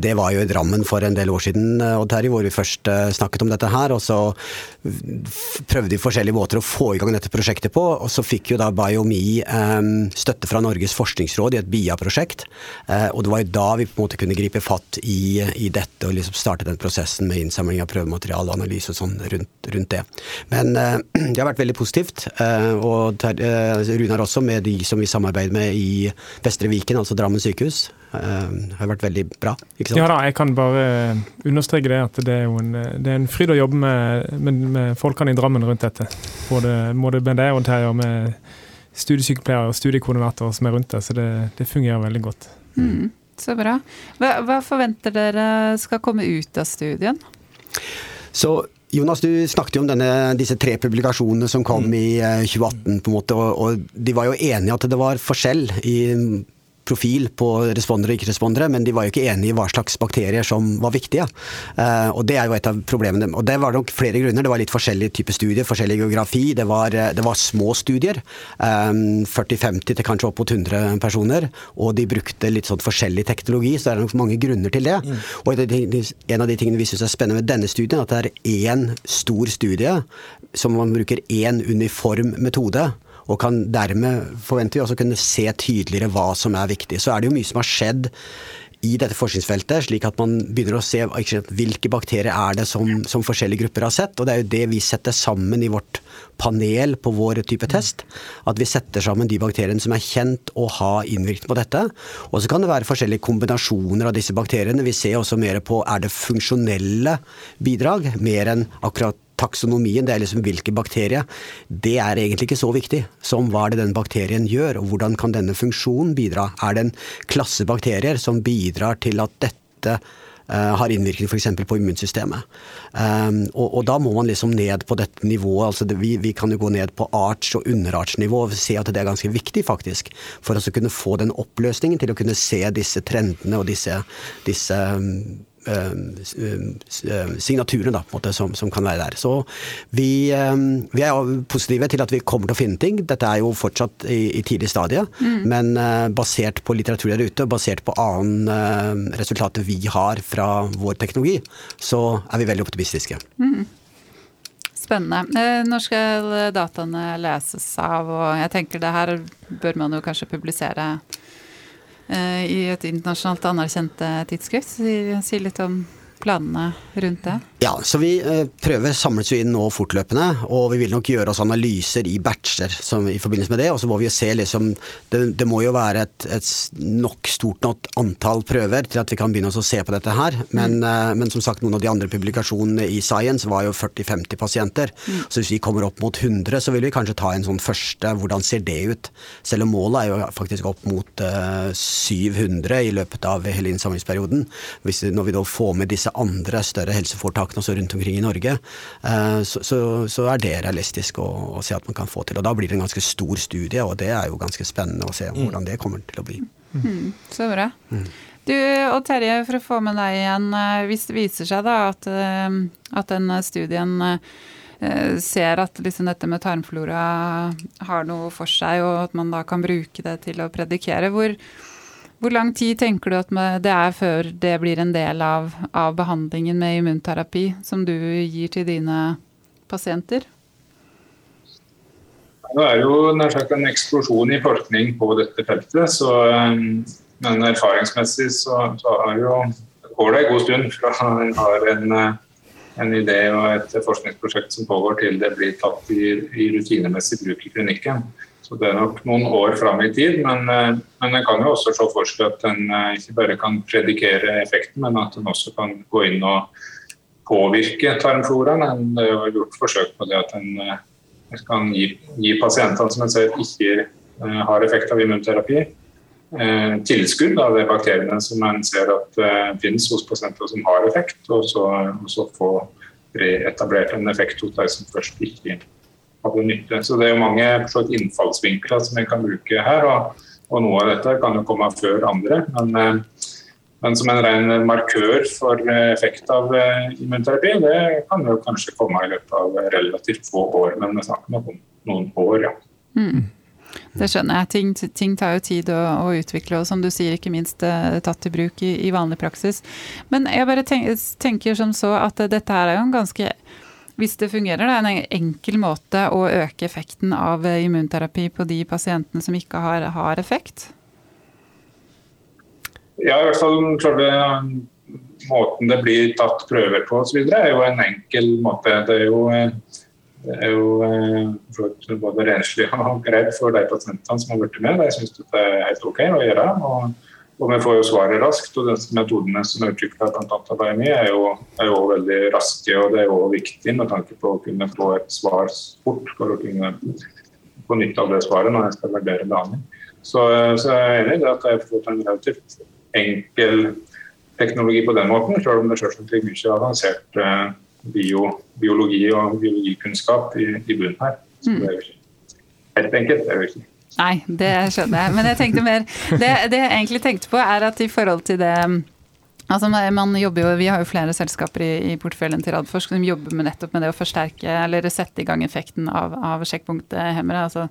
[SPEAKER 3] Det var jo i Drammen for en del år siden, Odd Terje, hvor vi først snakket om dette her. Og så prøvde vi forskjellige måter å få i gang dette prosjektet på. Og så fikk jo da Biomi støtte fra Norges forskningsråd i et BIA-prosjekt. Og det var jo da vi på en måte kunne gripe fatt i, i dette og liksom starte den prosessen med innsamling av prøvemateriale og analyse og sånn rundt rundt det. Men uh, [CLEARS THROAT] det har vært veldig positivt. Uh, og uh, Runar også, med de som vi samarbeider med i Vestre Viken, altså Drammen sykehus. har vært veldig bra. ikke sant?
[SPEAKER 4] Ja da, jeg kan bare understreke det at det er jo en, det er en fryd å jobbe med, med, med folkene i Drammen rundt dette. Både, både med deg og Terje, og med studiesykepleiere og studiekoordinatorer som er rundt det. Så det, det fungerer veldig godt.
[SPEAKER 1] Mm, så bra. Hva, hva forventer dere skal komme ut av studien?
[SPEAKER 3] Så Jonas, du snakket jo om denne, disse tre publikasjonene som kom mm. i 2018. Eh, på en måte, og, og, de var jo enige at det var forskjell i profil på respondere og ikke-respondere, men de var jo ikke enige i hva slags bakterier som var viktige. Uh, og Det er jo et av problemene. Og Det var nok flere grunner. Det var litt forskjellige typer studier, forskjellig geografi. Det var, eh, det var små studier. Um, 40-50 til kanskje opp mot 100 personer. Og de brukte litt sånn forskjellig teknologi, så det er nok mange grunner til det. Mm. Og En av de tingene vi syns er spennende med denne studien, at det er én stor studie som man bruker én uniform metode og kan dermed, forventer vi, også kunne se tydeligere hva som er viktig. Så er det jo mye som har skjedd i dette forskningsfeltet, slik at man begynner å se hvilke bakterier er det som, som, forskjellige grupper har sett. Og det er jo det vi setter sammen i vårt panel på vår type test. At vi setter sammen de bakteriene som er kjent å ha innvirkning på dette. Og så kan det være forskjellige kombinasjoner av disse bakteriene. Vi ser også mer på er det funksjonelle bidrag, mer enn akkurat taksonomien, det er liksom hvilke bakterier, det er egentlig ikke så viktig som hva er det den bakterien gjør, og hvordan kan denne funksjonen bidra. Er det en klasse bakterier som bidrar til at dette uh, har innvirkning f.eks. på immunsystemet. Um, og, og, da må man liksom ned på dette nivået. altså det, vi, vi, kan jo gå ned på arts- og underartsnivå og se at det er ganske viktig, faktisk. For å kunne få den oppløsningen til å kunne se disse trendene og disse, disse um, Eh, da, på en måte, som, som, kan være der. Så vi, eh, vi, er positive til at vi kommer til å finne ting. Dette er jo fortsatt i, i tidlig stadie, mm. men basert på litteratur der ute, basert på annen resultater vi har fra vår teknologi, så er vi veldig optimistiske. Mm.
[SPEAKER 1] Spennende. Når skal dataene leses av? Og jeg tenker det her bør man jo kanskje publisere Eh, i et internasjonalt anerkjent tidsskrift. Si, si litt om planene rundt det.
[SPEAKER 3] Ja, så vi eh, prøver samles jo inn nå fortløpende, og vi vil nok gjøre oss analyser i batcher som, i forbindelse med det. Og så må vi jo se liksom Det, det må jo være et, et, nok stort nok antall prøver til at vi kan begynne å se på dette her. Men, mm. men, som sagt, noen av de andre publikasjonene i Science var jo 40-50 pasienter. Mm. Så hvis vi kommer opp mot 100, så vil vi kanskje ta en sånn første Hvordan ser det ut? Selv om målet er jo faktisk opp mot uh, eh, 700 i løpet av hele innsamlingsperioden. Hvis, når vi da får med disse andre større helseforetakene tiltakene også rundt omkring i Norge, eh, så, så, så er det realistisk å, å, se at man kan få til. Og da blir det en ganske stor studie, og det er jo ganske spennende å se mm. hvordan det kommer til å bli.
[SPEAKER 1] Mm. Så bra. Mm. Du og Terje, for å få med deg igjen, eh, hvis det viser seg da at, eh, at den studien ser at liksom dette med tarmflora har noe for seg, og at man da kan bruke det til å predikere. Hvor, hvor lang tid tenker du at det er før det blir en del av, av behandlingen med immunterapi som du gir til dine pasienter?
[SPEAKER 5] Det er jo nær sagt en eksplosjon i forskning på dette feltet. Så, um, men erfaringsmessig så, så jo, går det en god stund fra en har en, en, idé og et forskningsprosjekt som pågår til det blir tatt i, i rutinemessig bruk i klinikken. Så Det er nok noen år fram i tid, men, eh, men en kan jo også se for seg at en eh, ikke bare kan predikere effekten, men at en også kan gå inn og påvirke tarmfloraen. Det er gjort forsøk på det at en eh, kan gi, gi pasientene som en ser ikke har effekt av immunterapi, tilskudd av de bakteriene som en ser at finnes hos pasienter som har effekt, og så, og så få reetablert en effekt hos de som først ikke hadde nytte. Så det er jo mange innfallsvinkler som en kan bruke her. Og, og, noe av dette kan jo komme før andre. Men, eh, men som en ren markør for eh, effekt av eh, immunterapi, det kan jo kanskje komme i løpet av relativt få år. Men vi snakker om noen år, ja. Mm.
[SPEAKER 1] Det skjønner jeg. Ting, ting, tar jo tid å, å, utvikle, og som du sier, ikke minst tatt i bruk i, i vanlig praksis. Men jeg bare tenker, tenker som så at dette her er jo en ganske hvis det fungerer, det er en enkel måte å øke effekten av immunterapi på de pasientene som ikke har, har effekt?
[SPEAKER 5] Ja, i hvert fall selve måten det blir tatt prøver på osv. er jo en enkel måte. Det er jo, det er jo eh, både renslig og greit for de pasientene som har blitt med. De syns det er helt OK å gjøre. og og vi får jo svaret raskt. og disse Metodene som er utvikla bl.a. av BMI, er jo, er jo veldig raske. og Det er jo viktig med tanke på å kunne få et svar fort for å kunne få nytte av det svaret når jeg skal vurdere behandling. Så, så jeg er enig i det at jeg har fått en relativt enkel teknologi på den måten, selv om det selvsagt ligger mye avansert eh, bio, biologi og biologikunnskap i, i bunnen her. Så det er jo ikke helt enkelt. det er jo ikke.
[SPEAKER 1] Nei, det skjønner jeg. Men jeg tenkte mer det, det, jeg egentlig tenkte på, er at i forhold til det Altså man jobber jo, Vi har jo flere selskaper i, i porteføljen til Radforsk som jobber med nettopp med det å forsterke eller sette i gang effekten av, av sjekkpunkthemmere. Altså,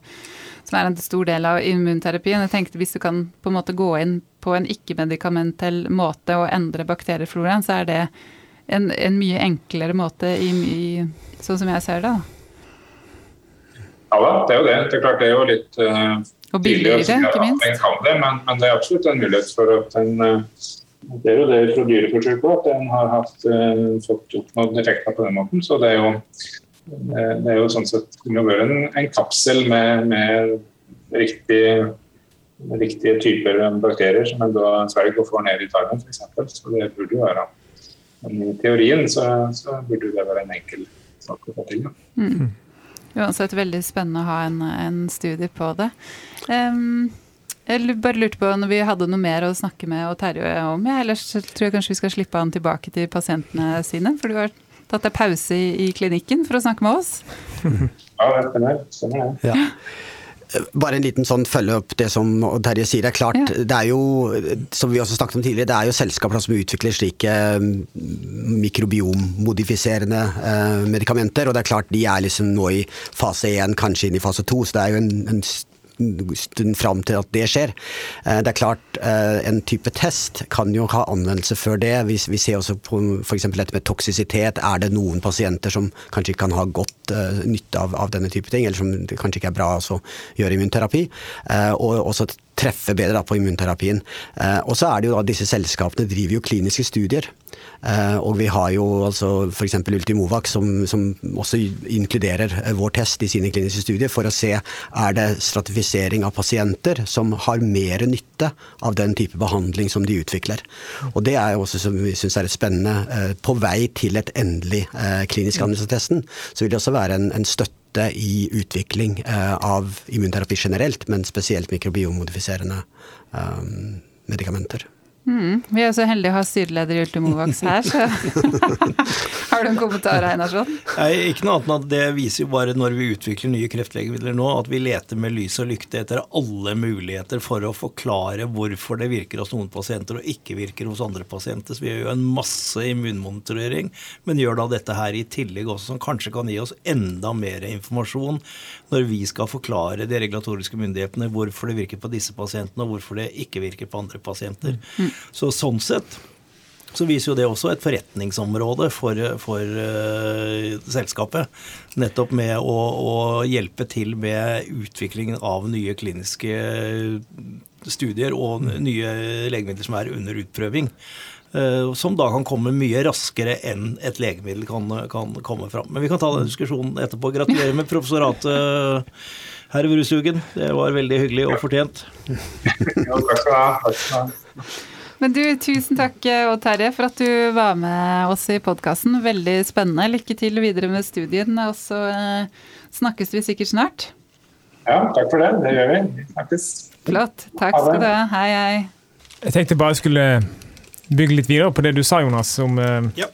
[SPEAKER 1] som er en stor del av immunterapien. Jeg tenkte Hvis du kan på en måte gå inn på en ikke-medikamentell måte og endre bakteriefloraen, så er det en, en mye enklere måte, i, i, sånn som jeg ser det. da.
[SPEAKER 5] Ja da, det er jo det. Det er klart det er jo litt uh,
[SPEAKER 1] Og billigere, ikke minst.
[SPEAKER 5] Det, men, men, det er absolutt en mulighet for at en uh, Det er jo det fra dyreforsøk òg, at en har hatt, uh, fått oppnådd effekter på den måten. Så det er jo, det er jo sånn sett det må være en, en kapsel med, med riktig, riktige typer bakterier som en da svelger og får ned i tarmen f.eks. Så det burde jo være Men i teorien så, så burde det være en enkel sak å få til. Ja. Mm.
[SPEAKER 1] Uansett veldig spennende å ha en, en studie på det. Um, jeg bare lurte på når vi hadde noe mer å snakke med og Terje om, ja, ellers tror jeg kanskje vi skal slippe han tilbake til pasientene sine. For du har tatt deg pause i, i, klinikken for å snakke med oss. [LAUGHS]
[SPEAKER 5] Ja, det stemmer. stemmer ja.
[SPEAKER 3] Bare en liten sånn følge opp det som Terje sier. Det er klart, ja. det er jo, som vi også snakket om tidligere, det er jo selskaper som utvikler slike mikrobiommodifiserende mikrobiomodifiserende eh, medikamenter. Og det er klart, de er liksom nå i fase én, kanskje inn i fase to. Så det er jo en, en stund fram til at det skjer. Eh, det er klart, eh, en type test kan jo ha anvendelse før det. Vi, ser også på f.eks. dette med toksisitet. Er det noen pasienter som kanskje ikke kan ha godt uh, nytte av, av, denne type ting, eller som kanskje ikke er bra å gjøre immunterapi? Og også treffe bedre da, på immunterapien. Eh, og så er det jo da disse selskapene driver jo kliniske studier. Eh, og vi har jo altså f.eks. Ultimovac som, som, også inkluderer eh, vår test i sine kliniske studier for å se er det stratifisering av pasienter som har mer nytte av den type behandling som de utvikler. Og det er jo også som vi syns er spennende. Eh, på vei til et endelig klinisk anvendelse testen, så vil det også være en, en støtte støtte i utvikling eh, av immunterapi generelt, men spesielt mikrobiomodifiserende um, medikamenter.
[SPEAKER 1] Mm, vi er så heldige å ha styreleder i Ultimovax her, så [LAUGHS] Har du en kommentar, Einarsson?
[SPEAKER 2] Nei, ikke noe annet enn at det viser jo bare når vi utvikler nye kreftlegemidler nå, at vi leter med lys og lykte etter alle muligheter for å forklare hvorfor det virker hos noen pasienter og ikke virker hos andre pasienter. Så vi gjør jo en masse immunmonitorering, men gjør da dette her i tillegg også, som kanskje kan gi oss enda mer informasjon når vi skal forklare de regulatoriske myndighetene hvorfor det virker på disse pasientene, og hvorfor det ikke virker på andre pasienter. Mm. Så sånn sett så viser jo det også et forretningsområde for, for uh, selskapet. Nettopp med å, å, hjelpe til med utviklingen av nye kliniske studier og nye legemidler som er under utprøving. Uh, som da kan komme mye raskere enn et legemiddel kan, kan komme fram. Men vi kan ta den diskusjonen etterpå. Gratulerer med professoratet, herr Brushugen. Det var veldig hyggelig og fortjent.
[SPEAKER 5] Ja, takk skal du ha.
[SPEAKER 1] Men du, tusen takk Odd Terje for at du var med oss i podkasten. Veldig spennende. Lykke til videre med studien, og så eh, snakkes vi sikkert snart.
[SPEAKER 5] Ja, takk for det. Det gjør vi. Vi snakkes.
[SPEAKER 1] Flott. Takk skal du ha. Hei, hei.
[SPEAKER 4] Jeg tenkte bare jeg skulle bygge litt videre på det du sa, Jonas, om, eh, ja.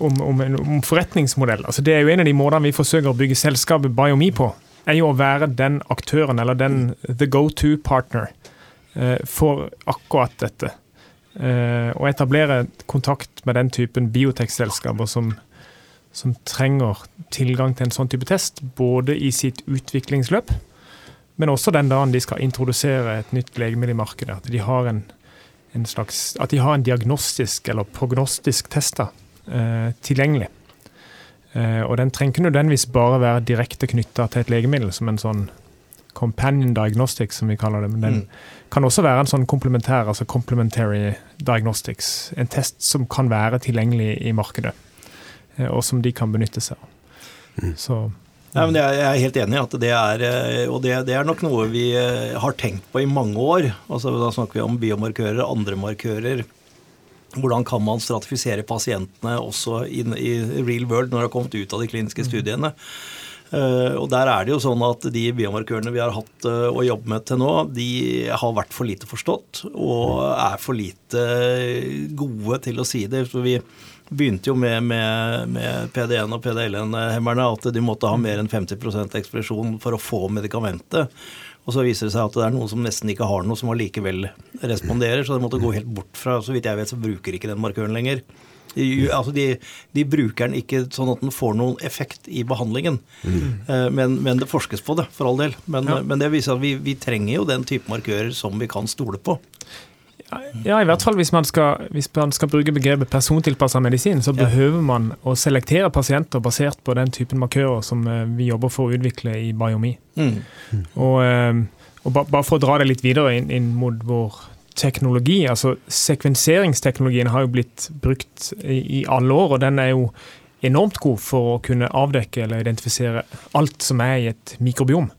[SPEAKER 4] om, om, om forretningsmodell. Altså, det er jo en av de måtene vi forsøker å bygge selskapet Biomi på. er jo å være den aktøren, eller den the go to partner Eh, for akkurat dette. Eh, å etablere kontakt med den typen biotekselskaper som, som trenger tilgang til en sånn type test, både i sitt utviklingsløp, men også den dagen de skal introdusere et nytt legemiddel i markedet. At de har en, en slags, at de har en diagnostisk eller prognostisk test eh, tilgjengelig. Eh, og den trenger ikke nødvendigvis bare være direkte knytta til et legemiddel, som en sånn companion diagnostics, som vi kaller det. Men den mm. kan også være en sånn komplementær, altså complementary diagnostics. En test som kan være tilgjengelig i markedet, eh, og som de kan benytte seg av.
[SPEAKER 2] Mm. Så ja, men Jeg er helt enig i at det er eh, og det, det, er nok noe vi eh, har tenkt på i mange år. Altså, da snakker vi om biomarkører, andre markører. Hvordan kan man stratifisere pasientene også i, i real world når de har kommet ut av de kliniske mm. studiene? Mm. Eh, og der er det jo sånn at De biomarkørene vi har hatt eh, å jobbe med til nå, de har vært for lite forstått og er for lite gode til å si det. For vi begynte jo med, med, med PD1 og PDL-hemmerne at de måtte ha mer enn 50% ekspresjon for å få medikamentet. Og så viser det seg at det er noen som nesten ikke har noe, som allikevel responderer. Så det måtte gå helt bort fra Så vidt jeg vet, så bruker ikke den markøren lenger. De, altså de, de, bruker den ikke sånn at den får noen effekt i behandlingen. Mm. Men, men, det forskes på det, for all del. Men, ja. men det viser at vi, vi, trenger jo den type markører som vi kan stole på.
[SPEAKER 4] Ja, i hvert fall hvis man skal, hvis man skal bruke begrepet persontilpassa medisin, så behøver man å selektere pasienter basert på den typen markører som eh, vi jobber for å utvikle i Biomi. Mm. Og, eh, og, bare for å dra det litt videre inn, inn mot vår teknologi. altså Sekvenseringsteknologien har jo blitt brukt i, i, alle år, og den er jo enormt god for å kunne avdekke eller identifisere alt som er i et mikrobiom.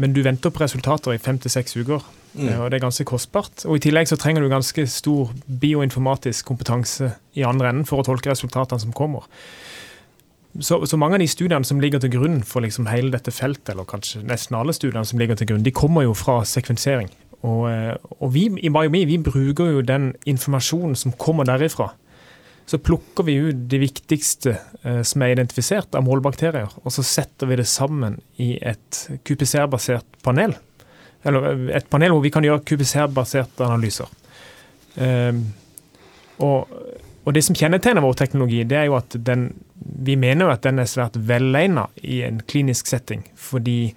[SPEAKER 4] Men du venter på resultater i fem til seks uker, mm. og det er ganske kostbart. Og I tillegg så trenger du ganske stor bioinformatisk kompetanse i andre enden for å tolke resultatene som kommer. Så, så, mange av de studiene som ligger til grunn for liksom hele dette feltet, eller kanskje nesten alle studiene som ligger til grunn, de kommer jo fra sekvensering. Og, eh, og vi i BioMe vi bruker jo den informasjonen som kommer derifra. Så plukker vi ut det viktigste eh, som er identifisert av målbakterier, og så setter vi det sammen i et QPCR-basert panel. Eller eh, et panel hvor vi kan gjøre QPCR-baserte analyser. Eh, og, og, det som kjennetegner vår teknologi, det er jo at den Vi mener jo at den er svært velegna i en klinisk setting, fordi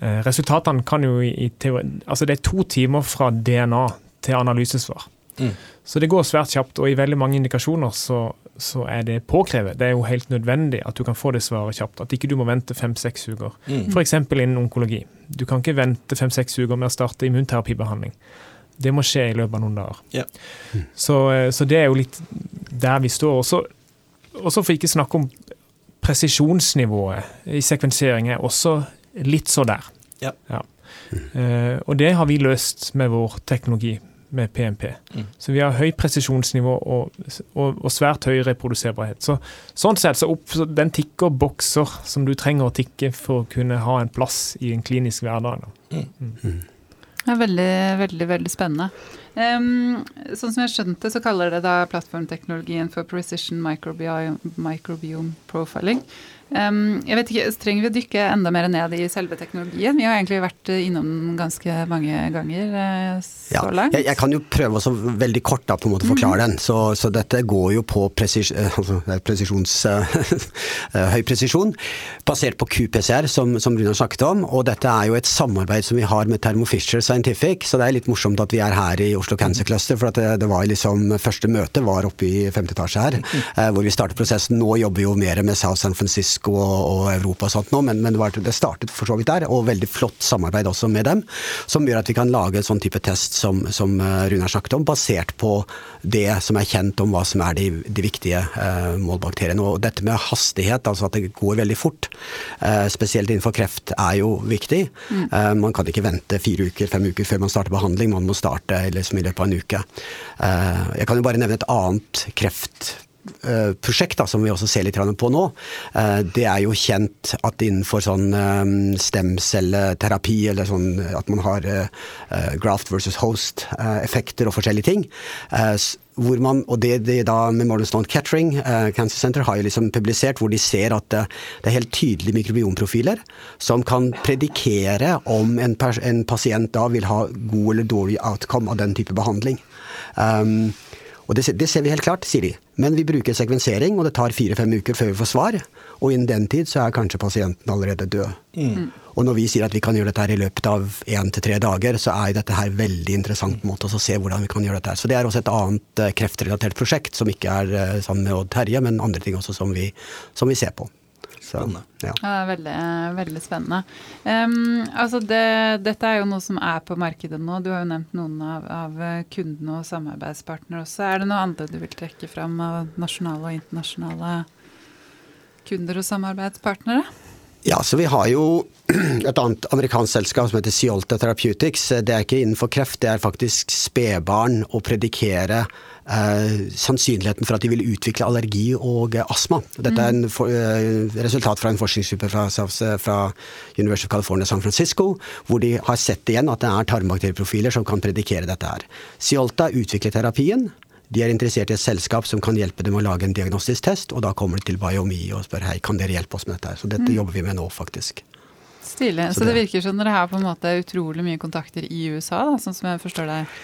[SPEAKER 4] resultatene kan jo i teori Altså det er to timer fra DNA til analysesvar. Mm. Så det går svært kjapt, og i veldig mange indikasjoner så, så er det påkrevet. Det er jo helt nødvendig at du kan få det svaret kjapt. At ikke du må vente fem-seks uker. Mm. F.eks. innen onkologi. Du kan ikke vente fem-seks uker med å starte immunterapibehandling. Det må skje i løpet av noen dager. Yeah. Mm. Så, eh, så, det er jo litt der vi står. Og så for ikke snakke om presisjonsnivået i sekvensering er også litt så der. Ja. Ja. Mm. Uh, og det har vi løst med vår teknologi med PMP. Mm. Så vi har høy presisjonsnivå og, og, og, svært høy reproduserbarhet. Så, sånn sett så, opp, så den tikker bokser som du trenger å tikke for å kunne ha en plass i en klinisk hverdag. Mm.
[SPEAKER 1] Mm. Det er veldig, veldig, veldig spennende. Um, sånn som jeg skjønte, så kaller det da plattformteknologien for precision microbiome, microbiome profiling. Jeg vet ikke, Trenger vi å dykke enda mer ned i selve teknologien? Vi har egentlig vært innom den ganske mange ganger uh, så
[SPEAKER 3] ja,
[SPEAKER 1] langt.
[SPEAKER 3] Jeg, jeg, kan jo prøve å veldig kort da, på en måte forklare mm -hmm. den. Så, så, dette går jo på presis, eh, altså, uh, [LAUGHS] høy presisjon, basert på QPCR, som, som Runa snakket om. Og dette er jo et samarbeid som vi har med Thermo Fisher Scientific, så det er litt morsomt at vi er her i Oslo Cancer Cluster. For det, det, var liksom første møte var oppe i femte etasje her, mm. uh, hvor vi startet prosessen. Nå jobber vi jo mer med South San Francisco Mexico og, og Europa og sånt nå, men, men det, var, det, startet for så vidt der. Og veldig flott samarbeid også med dem, som gjør at vi kan lage en sånn type test som, som eh, Runar snakket om, basert på det som er kjent om hva som er de, de viktige eh, målbakteriene. Og dette med hastighet, altså at det går veldig fort, eh, spesielt innenfor kreft, er jo viktig. Mm. Eh, man kan ikke vente fire uker, fem uker før man starter behandling, man må starte liksom, i løpet av en uke. jeg kan jo bare nevne et annet kreft Eh, prosjekt da, som vi også ser litt på nå, eh, det er jo kjent at innenfor sånn eh, stemcelleterapi, eller sånn at man har graft versus host-effekter og forskjellige ting hvor man, og det, det da Memorial Stone Catering uh, Cancer Center har jo liksom publisert hvor de ser at det, det er helt tydelige mikrobiomprofiler som kan predikere om en, en, pasient da vil ha god eller dårlig outcome av den type behandling. Um, og det, det, ser vi helt klart, sier de. Men vi bruker sekvensering, og det tar fire-fem uker før vi får svar. Og innen den tid så er kanskje pasienten allerede død. Mm. Og når vi sier at vi kan gjøre dette her i løpet av én til tre dager, så er dette her veldig interessant måte å se hvordan vi kan gjøre dette her. Så det er også et annet eh, kreftrelatert prosjekt, som ikke er eh, sammen med Odd Terje, men andre ting også som vi, som vi ser på.
[SPEAKER 1] Spennende. Ja. ja veldig, veldig spennende. Um, altså det, dette er jo noe som er på markedet nå. Du har jo nevnt noen av, av kundene og samarbeidspartnere også. Er det noe andre du vil trekke fram av nasjonale og internasjonale kunder og samarbeidspartnere?
[SPEAKER 3] Ja, så vi har jo [CLEARS THROAT] et annet amerikansk selskap som heter Ciolta Therapeutics. Det er ikke innenfor kreft, det er faktisk spedbarn å predikere sannsynligheten for at de vil utvikle allergi og eh, astma. Dette er en for, eh, resultat fra en forskningsgruppe fra, fra, University of California San Francisco, hvor de har sett igjen at det er tarmbakterieprofiler som kan predikere dette her. Ciolta utvikler terapien. De er interessert i et selskap som kan hjelpe dem å lage en diagnostisk test, og da kommer de til Biomi og spør hei, kan dere hjelpe oss med dette. her. Så dette mm. jobber vi med nå, faktisk.
[SPEAKER 1] Stilig. Så, så det, det virker som dere har på en måte utrolig mye kontakter i USA, da, sånn som jeg forstår deg?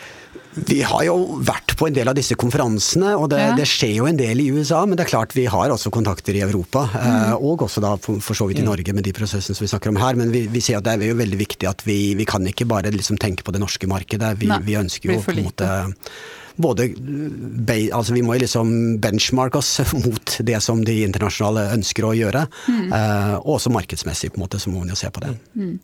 [SPEAKER 3] Vi har jo vært på en del av disse konferansene, og det, ja. det, skjer jo en del i USA. Men det er klart vi har også kontakter i Europa, eh, mm. og også da for så vidt i. Norge med de prosessene som vi snakker om her. Men vi, vi ser at det er jo veldig viktig at vi, vi kan ikke bare liksom tenke på det norske markedet. Vi, vi ønsker jo på en måte både altså Vi må liksom benchmarke oss [LAUGHS] mot det som de internasjonale ønsker å gjøre. Mm. Eh, og også markedsmessig, på en måte, så må man jo se på det. Mm.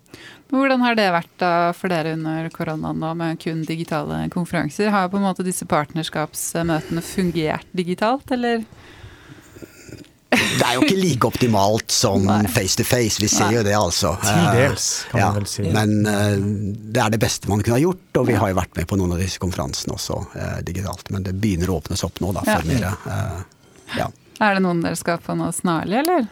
[SPEAKER 1] Hvordan har det vært da for dere under koronaen nå, med kun digitale konferanser? Har på en måte disse partnerskapsmøtene fungert digitalt, eller?
[SPEAKER 3] Det er jo ikke like optimalt som face to face, vi ser Nei. jo det altså.
[SPEAKER 4] Til dels, kan ja, man vel si.
[SPEAKER 3] Men uh, det er det beste man kunne ha gjort, og vi har jo vært med på noen av disse konferansene også uh, digitalt. Men det begynner å åpnes opp nå, da, for ja. mer. Uh,
[SPEAKER 1] ja. Er det noen dere skal på nå snarlig, eller?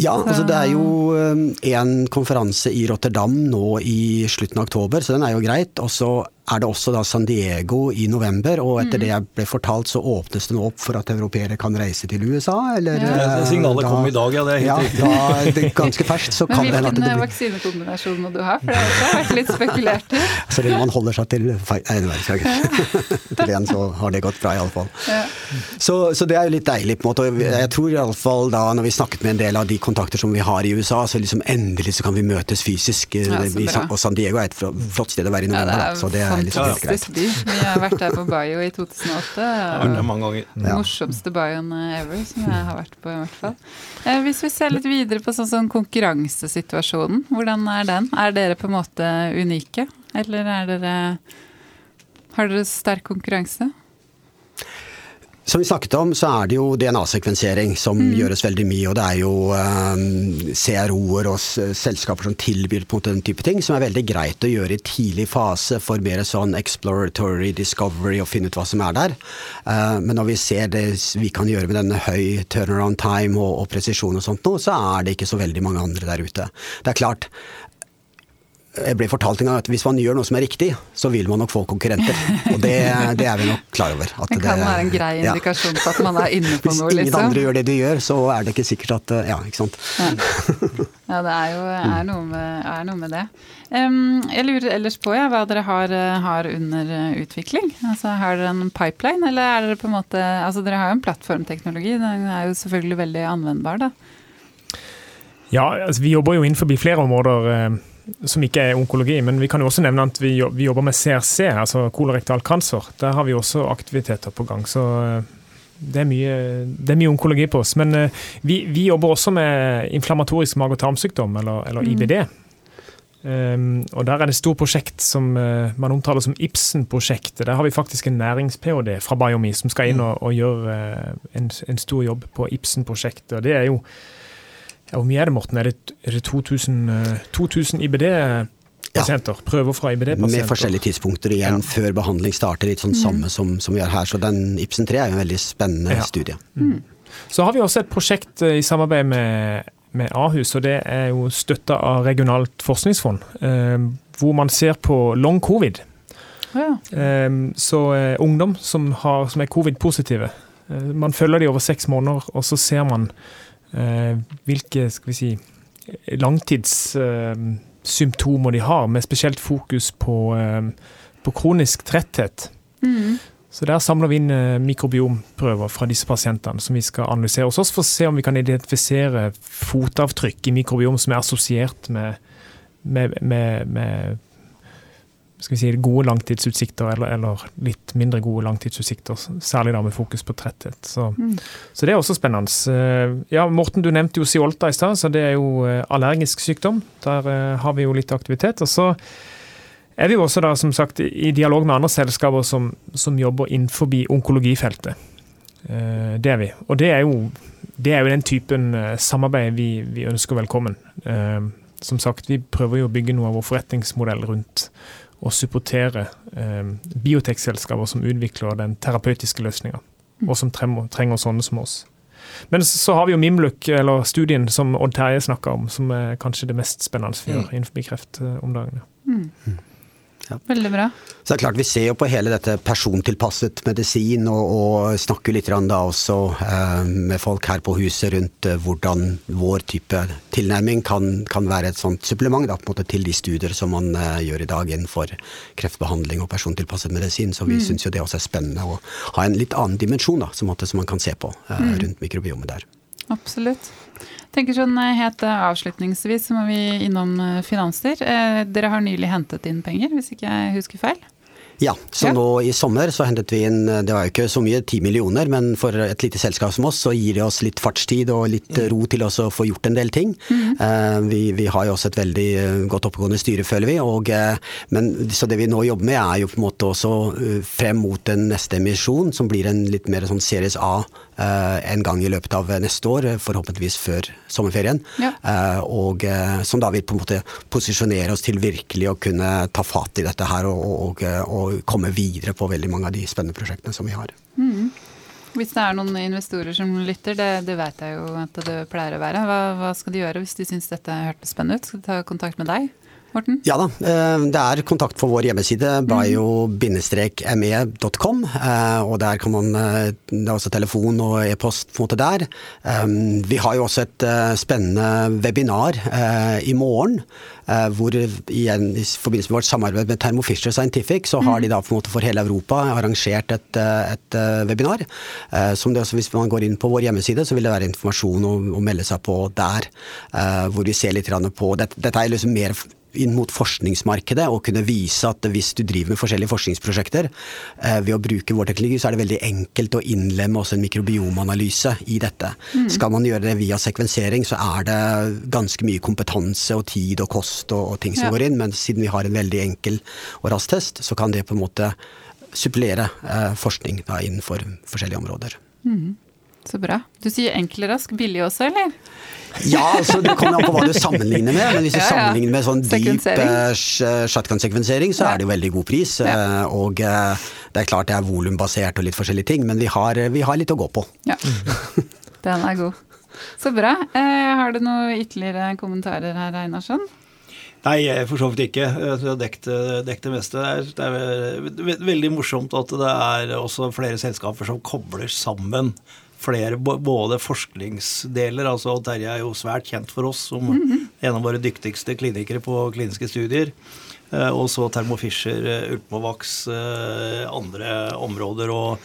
[SPEAKER 3] Ja, altså det er jo en konferanse i Rotterdam nå i slutten av oktober, så den er jo greit. Og så er det også da San Diego i november, og etter mm. det jeg ble fortalt, så åpnes det nå opp for at europeere kan reise til USA, eller
[SPEAKER 2] ja. Eh, signalet kom i dag, ja. Det er helt ja, riktig.
[SPEAKER 3] Da, det er ganske ferskt, så kan
[SPEAKER 1] det
[SPEAKER 3] hende
[SPEAKER 1] at det blir vaksinekombinasjon må du ha? For det har vært litt spekulert i. [LAUGHS]
[SPEAKER 3] Så lenge man holder seg til [LAUGHS] Til en, så har det gått bra, iallfall. Ja. Så, så det er jo litt deilig, på en måte. Jeg tror iallfall da, når vi snakket med en del av de kontakter som vi har i USA, så liksom endelig så kan vi møtes fysisk. Ja, og San Diego er et flott sted å være i november. Ja, det er helt greit.
[SPEAKER 1] Fantastisk by. Vi har vært der på Bayo i 2008.
[SPEAKER 2] den
[SPEAKER 1] og
[SPEAKER 2] mange ganger.
[SPEAKER 3] Ja.
[SPEAKER 1] Morsomste bioen ever, som jeg har vært på i hvert fall. Eh, Hvis vi ser litt videre på sånn sånn konkurransesituasjonen, hvordan er den? Er dere på en måte unike, eller er dere Har dere sterk konkurranse?
[SPEAKER 3] Som vi snakket om, så er det jo DNA-sekvensering som gjøres veldig mye. Og det er jo um, CRO-er og selskaper som tilbyr på den type ting, som er veldig greit å gjøre i tidlig fase for mer sånn exploratory discovery og finne ut hva som er der. Eh, men når vi ser det vi kan gjøre med denne høy turnaround time og, og presisjon og sånt nå, så er det ikke så veldig mange andre der ute. Det er klart, jeg ble fortalt en gang at hvis man gjør noe som er riktig, så vil man nok få konkurrenter. Og det, det er vi nok klar over. at
[SPEAKER 1] Det kan være en grei
[SPEAKER 3] ja.
[SPEAKER 1] indikasjon på at man er inne på noe.
[SPEAKER 3] Hvis ingen
[SPEAKER 1] liksom.
[SPEAKER 3] andre gjør det de gjør, så er det ikke sikkert at Ja, ikke sant.
[SPEAKER 1] Ja, [LAUGHS] det er jo er noe, med, er noe med det. Jeg lurer ellers på ja, hva dere har, har under utvikling. Altså, har dere en pipeline, eller er dere på en måte Altså, dere har jo en plattformteknologi, den er jo selvfølgelig veldig anvendbar, da.
[SPEAKER 4] Ja, altså, vi jobber jo innenfor flere områder eh, som ikke er onkologi, men vi kan jo også nevne at vi, jobber med CRC, altså kolorektal cancer. Der har vi også aktiviteter på gang. så... eh, det er, mye, det er mye onkologi på oss. Men eh, vi, vi jobber også med inflammatorisk mage- og tarmsykdom, eller, eller IBD. Um, og Der er det et stort prosjekt som uh, man omtaler som Ibsen-prosjektet. Der har vi faktisk en nærings-ph.d. fra Biomi som skal inn og, og gjøre uh, en, en stor jobb på Ibsen-prosjektet. Og Det er jo ja, Hvor mye er det, Morten? Er det, er det 2000, eh, 2000 IBD-pasienter? Prøver fra IBD-pasienter?
[SPEAKER 3] Med forskjellige tidspunkter igjen
[SPEAKER 4] Ja.
[SPEAKER 3] før behandling starter. Litt sånn samme som, som vi har her. Så den Ibsen 3 er jo en veldig spennende
[SPEAKER 4] Ja.
[SPEAKER 3] studie.
[SPEAKER 4] Så har vi også et prosjekt eh, i samarbeid med, med Ahus, og det er jo støtta av regionalt forskningsfond. Eh, hvor man ser på long covid.
[SPEAKER 1] Ja.
[SPEAKER 4] Eh, så eh, ungdom som, har, som er covid-positive. Eh, man følger de over seks måneder, og så ser man eh, hvilke skal vi si, langtidssymptomer de har, med spesielt fokus på, eh, på kronisk tretthet.
[SPEAKER 1] Mm.
[SPEAKER 4] Så Der samler vi inn eh, mikrobiomprøver fra disse pasientene som vi skal analysere hos oss, for å se om vi kan identifisere fotavtrykk i mikrobiom som er assosiert med, med, med, med skal vi si, gode langtidsutsikter, eller, eller litt mindre gode langtidsutsikter. Særlig da med fokus på tretthet. Så,
[SPEAKER 1] Mm.
[SPEAKER 4] så det er også spennende. Eh, Ja, Morten, du nevnte jo Siolta i stad, så det er jo eh, allergisk sykdom. Der eh, har vi jo litt aktivitet. Og så er vi jo også da, som sagt, i dialog med andre selskaper som, som jobber innenfor onkologifeltet. Det er vi. Og det er jo, det er jo den typen samarbeid vi, vi ønsker velkommen. Som sagt, vi prøver jo å bygge noe av vår forretningsmodell rundt å supportere eh, biotekselskaper som utvikler den terapeutiske løsninga, og som trenger, trenger sånne som oss. Men så har vi jo Mimluk, eller studien som Odd Terje snakka om, som er kanskje det mest spennende vi gjør innenfor kreft eh, om dagen.
[SPEAKER 1] Mm.
[SPEAKER 3] Ja.
[SPEAKER 1] Veldig bra.
[SPEAKER 3] Så det er klart Vi ser jo på hele dette persontilpasset medisin, og, og snakker litt da også eh, med folk her på huset rundt eh, hvordan vår type tilnærming kan, kan være et sånt supplement da, måte til de studier som man eh, gjør i dag innenfor kreftbehandling og persontilpasset medisin. Så vi
[SPEAKER 1] Mm.
[SPEAKER 3] syns jo det også er spennende å ha en litt annen dimensjon da, som, måte, som man kan se på eh,
[SPEAKER 1] Mm.
[SPEAKER 3] rundt mikrobiomet der.
[SPEAKER 1] Absolutt. Tenker sånn eh, helt eh, Avslutningsvis så må vi innom finanser. Eh, Dere har nylig hentet inn penger, hvis ikke jeg husker feil?
[SPEAKER 3] Ja, så
[SPEAKER 1] Ja.
[SPEAKER 3] nå i sommer så hentet vi inn, det var jo ikke så mye, 10 millioner, men for et lite selskap som oss så gir det oss litt fartstid og litt ro til oss å få gjort en del ting. Eh, vi, vi har jo også et veldig godt oppegående styre, føler vi. Og, men, så det vi nå jobber med er jo på en måte også frem mot den neste emisjon, som blir en litt mer sånn Series A en gang i løpet av neste år, eh, forhåpentligvis før sommerferien.
[SPEAKER 1] Ja.
[SPEAKER 3] Eh, og eh, som da vil på en måte posisjonere oss til virkelig å kunne ta fatt i dette her og, og, og komme videre på veldig mange av de spennende prosjektene som vi har.
[SPEAKER 1] Hvis det er noen investorer som lytter, det, det vet jeg jo at det pleier å være. Hva, hva skal de gjøre hvis de syns dette hørtes spennende ut? Skal de ta kontakt med deg, Morten?
[SPEAKER 3] Ja da, eh, det er kontakt på vår hjemmeside, bio-me.com. eh, Og der kan man eh, Det er også telefon og e-post på en måte der. Vi har jo også et spennende webinar i morgen. Hvor igjen i forbindelse med vårt samarbeid med Thermo Fisher Scientific, så har de da på en måte for hele Europa arrangert et, et webinar. Som det også, hvis man går inn på vår hjemmeside, så vil det være informasjon å, å melde seg på der. Hvor vi ser litt på Dette, dette er liksom mer inn mot forskningsmarkedet og kunne vise at hvis du driver med forskjellige forskningsprosjekter, eh, ved å bruke vår teknologi, så er det veldig enkelt å innlemme også en mikrobiomanalyse i dette. Mm. Skal man gjøre det via sekvensering, så er det ganske mye kompetanse og tid og kost og, og ting som ja. går inn, men siden vi har en veldig enkel og rask test, så kan det på en måte supplere eh, forskning da, innenfor forskjellige områder. Mm.
[SPEAKER 1] Så bra. Du sier enkel, rask, billig også, eller?
[SPEAKER 3] Ja, altså det kommer an på hva du sammenligner med. Men hvis du [LAUGHS] ja, ja. sammenligner med sånn deep uh, shotgun-sekvensering, så ja. er det jo veldig god pris. Uh, og uh, det er klart det er volumbasert og litt forskjellige ting, men vi har, vi har, litt å gå på. Ja, [LAUGHS]
[SPEAKER 1] den er god. Så bra. har du noen ytterligere kommentarer her, Einarsson?
[SPEAKER 2] Nei, for så vidt ikke. Jeg har dekt, dekket det meste. Det er, det er veldig morsomt at det er også flere selskaper som kobler sammen flere både forskningsdeler. altså Terje er jo svært kjent for oss som mm -hmm. en av våre dyktigste klinikere på kliniske studier. Eh, og så Thermo Fisher, Ultmovax, eh, andre områder. og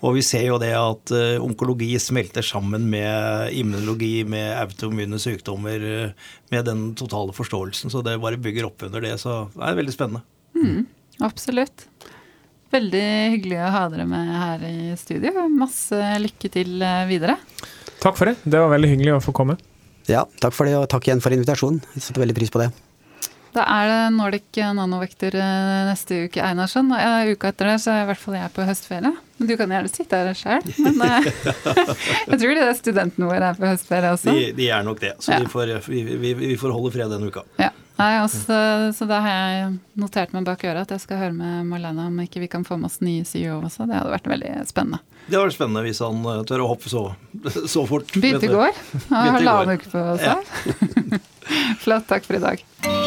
[SPEAKER 2] og vi ser jo det at onkologi smelter sammen med immunologi, med autoimmune sykdommer, med den totale forståelsen. Så det bare bygger opp under det. Så det er veldig spennende.
[SPEAKER 1] Mm, absolutt. Veldig hyggelig å ha dere med her i studio. Masse lykke til eh, videre.
[SPEAKER 4] Takk for det. Det var veldig hyggelig å få komme.
[SPEAKER 3] Ja, takk for det, og takk igjen for invitasjonen. Jeg setter veldig pris på det.
[SPEAKER 1] Da er det Nordic Nanovektor eh, neste uke, Einarsson. Og uka etter det så er i hvert fall jeg på høstferie. Men du kan gjerne sitte her sjøl. Men eh, [LAUGHS] jeg tror de studentene våre er på høstferie også.
[SPEAKER 2] De, de er nok det. Så ja. vi, får, vi, vi, vi, får, holde fred denne uka.
[SPEAKER 1] Ja. Nei, også, Så da har jeg notert meg bak øret at jeg skal høre med Marlena om ikke vi kan få med oss nye CEO også. Det hadde vært veldig spennende.
[SPEAKER 2] Det hadde vært spennende hvis han eh, tør å hoppe så, [LAUGHS] så fort.
[SPEAKER 1] Begynte i går. Halvannen uke på seg. Ja. [LAUGHS] Flott. Takk for i dag.